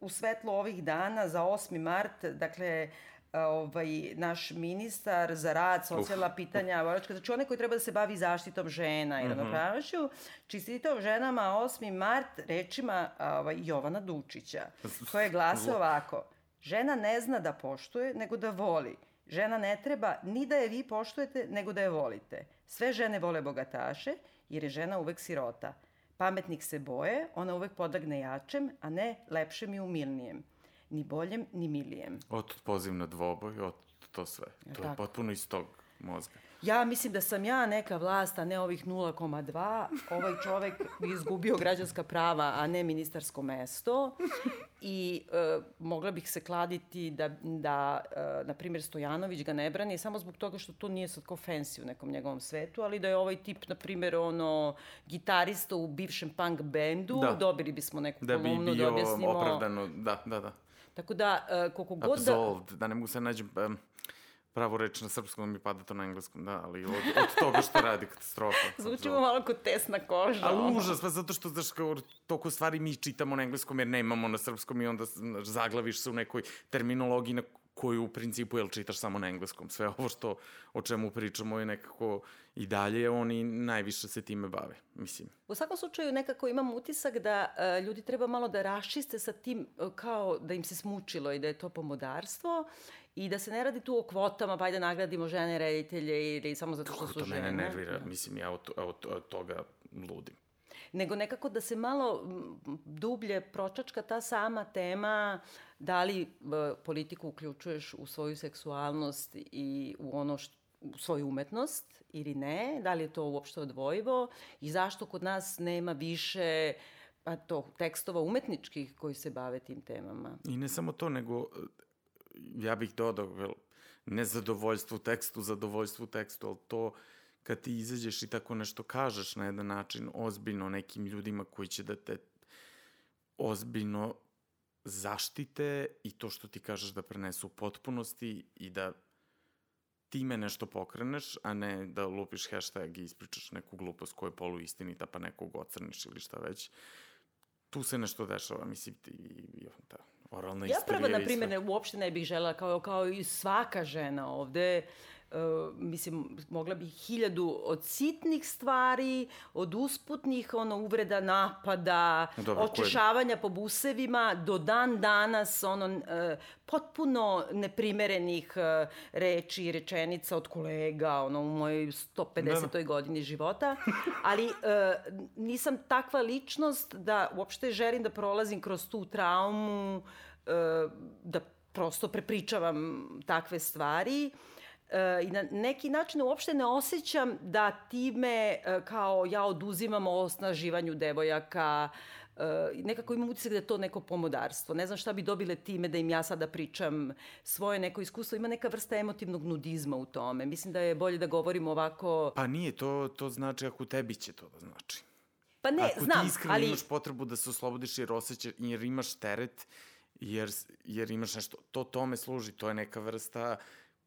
u svetlo ovih dana za 8. mart, dakle, ovaj, naš ministar za rad, socijalna Uf. pitanja, boračka, znači onaj koji treba da se bavi zaštitom žena i mm -hmm. ravnopravnošću, čestitom ženama 8. mart rečima ovaj, Jovana Dučića, koja je glasa ovako. Žena ne zna da poštuje, nego da voli. Žena ne treba ni da je vi poštujete, nego da je volite. Sve žene vole bogataše, jer je žena uvek sirota. Pametnik se boje, ona uvek podagne jačem, a ne lepšem i umilnijem ni boljem, ni milijem. Od poziv na dvoboj, od to sve. Ja, to tako. je potpuno iz tog mozga. Ja mislim da sam ja neka vlast, a ne ovih 0,2. Ovaj čovek bi izgubio građanska prava, a ne ministarsko mesto. I e, mogla bih se kladiti da, da e, na primjer, Stojanović ga ne brani samo zbog toga što to nije sad kao fancy u nekom njegovom svetu, ali da je ovaj tip, na primjer, ono, gitarista u bivšem punk bendu, da. dobili bismo neku da kolumnu da objasnimo... Da bi bio opravdano, da, da, da. Tako da, uh, koliko god Absolved, da... da ne mogu se nađem um, pravo reč na srpskom, mi pada to na engleskom, da, ali od, od toga što radi katastrofa. Zvučimo malo kod tesna koža. Ali užas, pa zato što, znaš, kao, toliko stvari mi čitamo na engleskom jer nemamo na srpskom i onda znaš, zaglaviš se u nekoj terminologiji na koju u principu jel čitaš samo na engleskom. Sve ovo što o čemu pričamo je nekako i dalje oni najviše se time bave, mislim. U svakom slučaju nekako imam utisak da uh, ljudi treba malo da raščiste sa tim uh, kao da im se smučilo i da je to pomodarstvo i da se ne radi tu o kvotama, pa ajde nagradimo žene reditelje ili samo zato što su žene. To mene nervira, da. mislim, ja od, od, od toga ludim nego nekako da se malo dublje pročačka ta sama tema da li e, politiku uključuješ u svoju seksualnost i u ono što svoju umetnost ili ne, da li je to uopšte odvojivo i zašto kod nas nema više pa to, tekstova umetničkih koji se bave tim temama. I ne samo to, nego ja bih dodao nezadovoljstvo tekstu, zadovoljstvo tekstu, ali to kad ti izađeš i tako nešto kažeš na jedan način ozbiljno nekim ljudima koji će da te ozbiljno zaštite i to što ti kažeš da prenesu u potpunosti i da time nešto pokreneš, a ne da lupiš hashtag i ispričaš neku glupost koja je poluistinita pa nekog ocrniš ili šta već. Tu se nešto dešava, mislim, ti, i, ta oralna ja. Ja prvo, na primjer, uopšte ne bih žela, kao, kao i svaka žena ovde, Uh, mislim, mogla bih hiljadu od sitnih stvari, od usputnih ono, uvreda, napada, Dobro, očešavanja koje... po busevima, do dan danas ono, uh, potpuno neprimerenih uh, reči i rečenica od kolega ono, u mojoj 150. Da. godini života. Ali uh, nisam takva ličnost da uopšte želim da prolazim kroz tu traumu, uh, da prosto prepričavam takve stvari e, i na neki način uopšte ne osjećam da time e, kao ja oduzimam o osnaživanju devojaka, Uh, nekako imam utisak da je to neko pomodarstvo. Ne znam šta bi dobile time da im ja sada pričam svoje neko iskustvo. Ima neka vrsta emotivnog nudizma u tome. Mislim da je bolje da govorim ovako... Pa nije, to, to znači ako tebi će to da znači. Pa ne, ako znam, ti iskreno ali... imaš potrebu da se oslobodiš jer osjećaš, jer imaš teret, jer, jer imaš nešto, to tome služi, to je neka vrsta,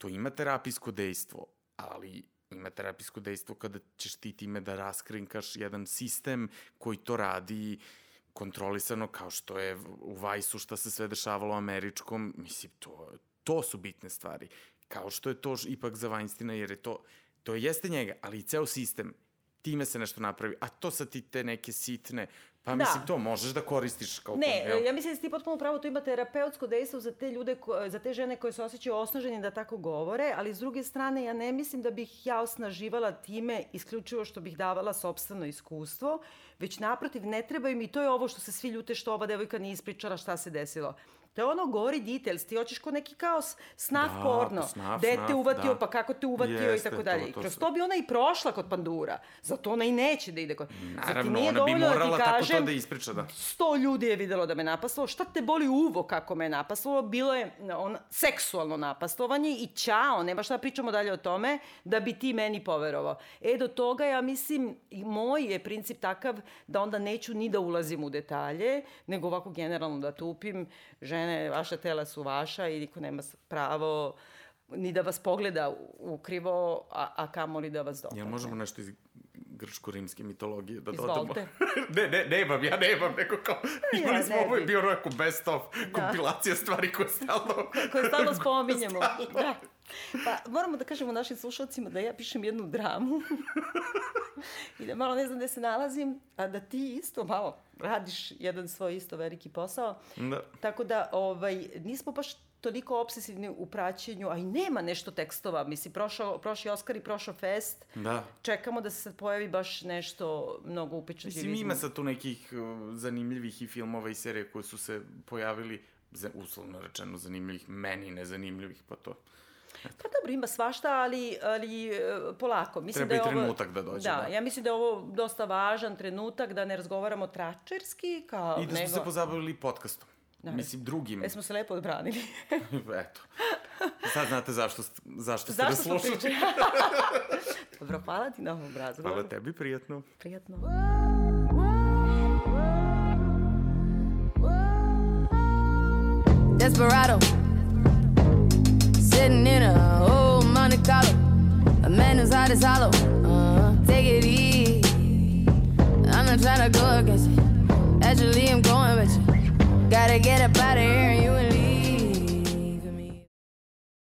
to ima terapijsko dejstvo, ali ima terapijsko dejstvo kada ćeš ti time da raskrinkaš jedan sistem koji to radi kontrolisano kao što je u Vajsu šta se sve dešavalo u američkom, mislim, to, to su bitne stvari. Kao što je to ipak za Weinsteina, jer je to, to jeste njega, ali i ceo sistem time se nešto napravi, a to sa ti te neke sitne, pa da. mislim to možeš da koristiš kao... Ne, kom, ja mislim da si ti potpuno pravo, to ima terapeutsko dejstvo za te ljude, ko, za te žene koje se osjećaju osnaženi da tako govore, ali s druge strane ja ne mislim da bih ja osnaživala time isključivo što bih davala sobstveno iskustvo, već naprotiv ne treba im i to je ovo što se svi ljute što ova devojka nije ispričala šta se desilo. To je ono gori details, ti hoćeš kod neki kao snaf da, porno. Snaf, Gde te uvatio, da. pa kako te uvatio i tako dalje. To, to Kroz to bi ona i prošla kod pandura. Zato ona i neće da ide kod... Naravno, ona bi morala da tako to da ispriča, da. Sto ljudi je videlo da me napaslo. Šta te boli uvo kako me napaslo? Bilo je on, seksualno napastovanje i ćao, nema šta da pričamo dalje o tome, da bi ti meni poverovao. E, do toga ja mislim, i moj je princip takav da onda neću ni da ulazim u detalje, nego ovako generalno da tupim žene, vaša tela su vaša i niko nema pravo ni da vas pogleda ukrivo, a, a kamoli da vas dopadne. Jel možemo nešto iz grčko-rimske mitologije da Izvolite. dodamo? ne, ne, nemam, ja nemam, neko kao, imali ja, smo ovo je bio neko best of da. kompilacija stvari koje stalno... koje stalno spominjemo. Da. Pa moramo da kažemo našim slušalcima da ja pišem jednu dramu i da malo ne znam gde se nalazim, a da ti isto malo radiš jedan svoj isto veliki posao. Da. Tako da ovaj, nismo baš toliko obsesivni u praćenju, a i nema nešto tekstova. Mislim, prošao, prošli Oskar i prošao Fest. Da. Čekamo da se sad pojavi baš nešto mnogo upečatljivizma. Mislim, ima sad tu nekih uh, zanimljivih i filmova i serije koje su se pojavili, za, uslovno rečeno zanimljivih, meni nezanimljivih, pa to... Pa dobro, ima svašta, ali, ali e, polako. Mislim Treba da je i trenutak ovo, da dođe. Da, da, ja mislim da je ovo dosta važan trenutak, da ne razgovaramo tračerski, kao I da smo nego... se pozabavili podcastom. Da, Mislim, drugim. E smo se lepo odbranili. Eto. Sad znate zašto, zašto ste da slušali. Dobro, hvala ti na ovom razgovoru. Hvala tebi, prijatno. Prijatno. Desperado Sitting in a old Monte Carlo A man whose heart is hollow. Uh, Take it easy. I'm not trying to go against it Actually, I'm going with you. Gotta get up out of here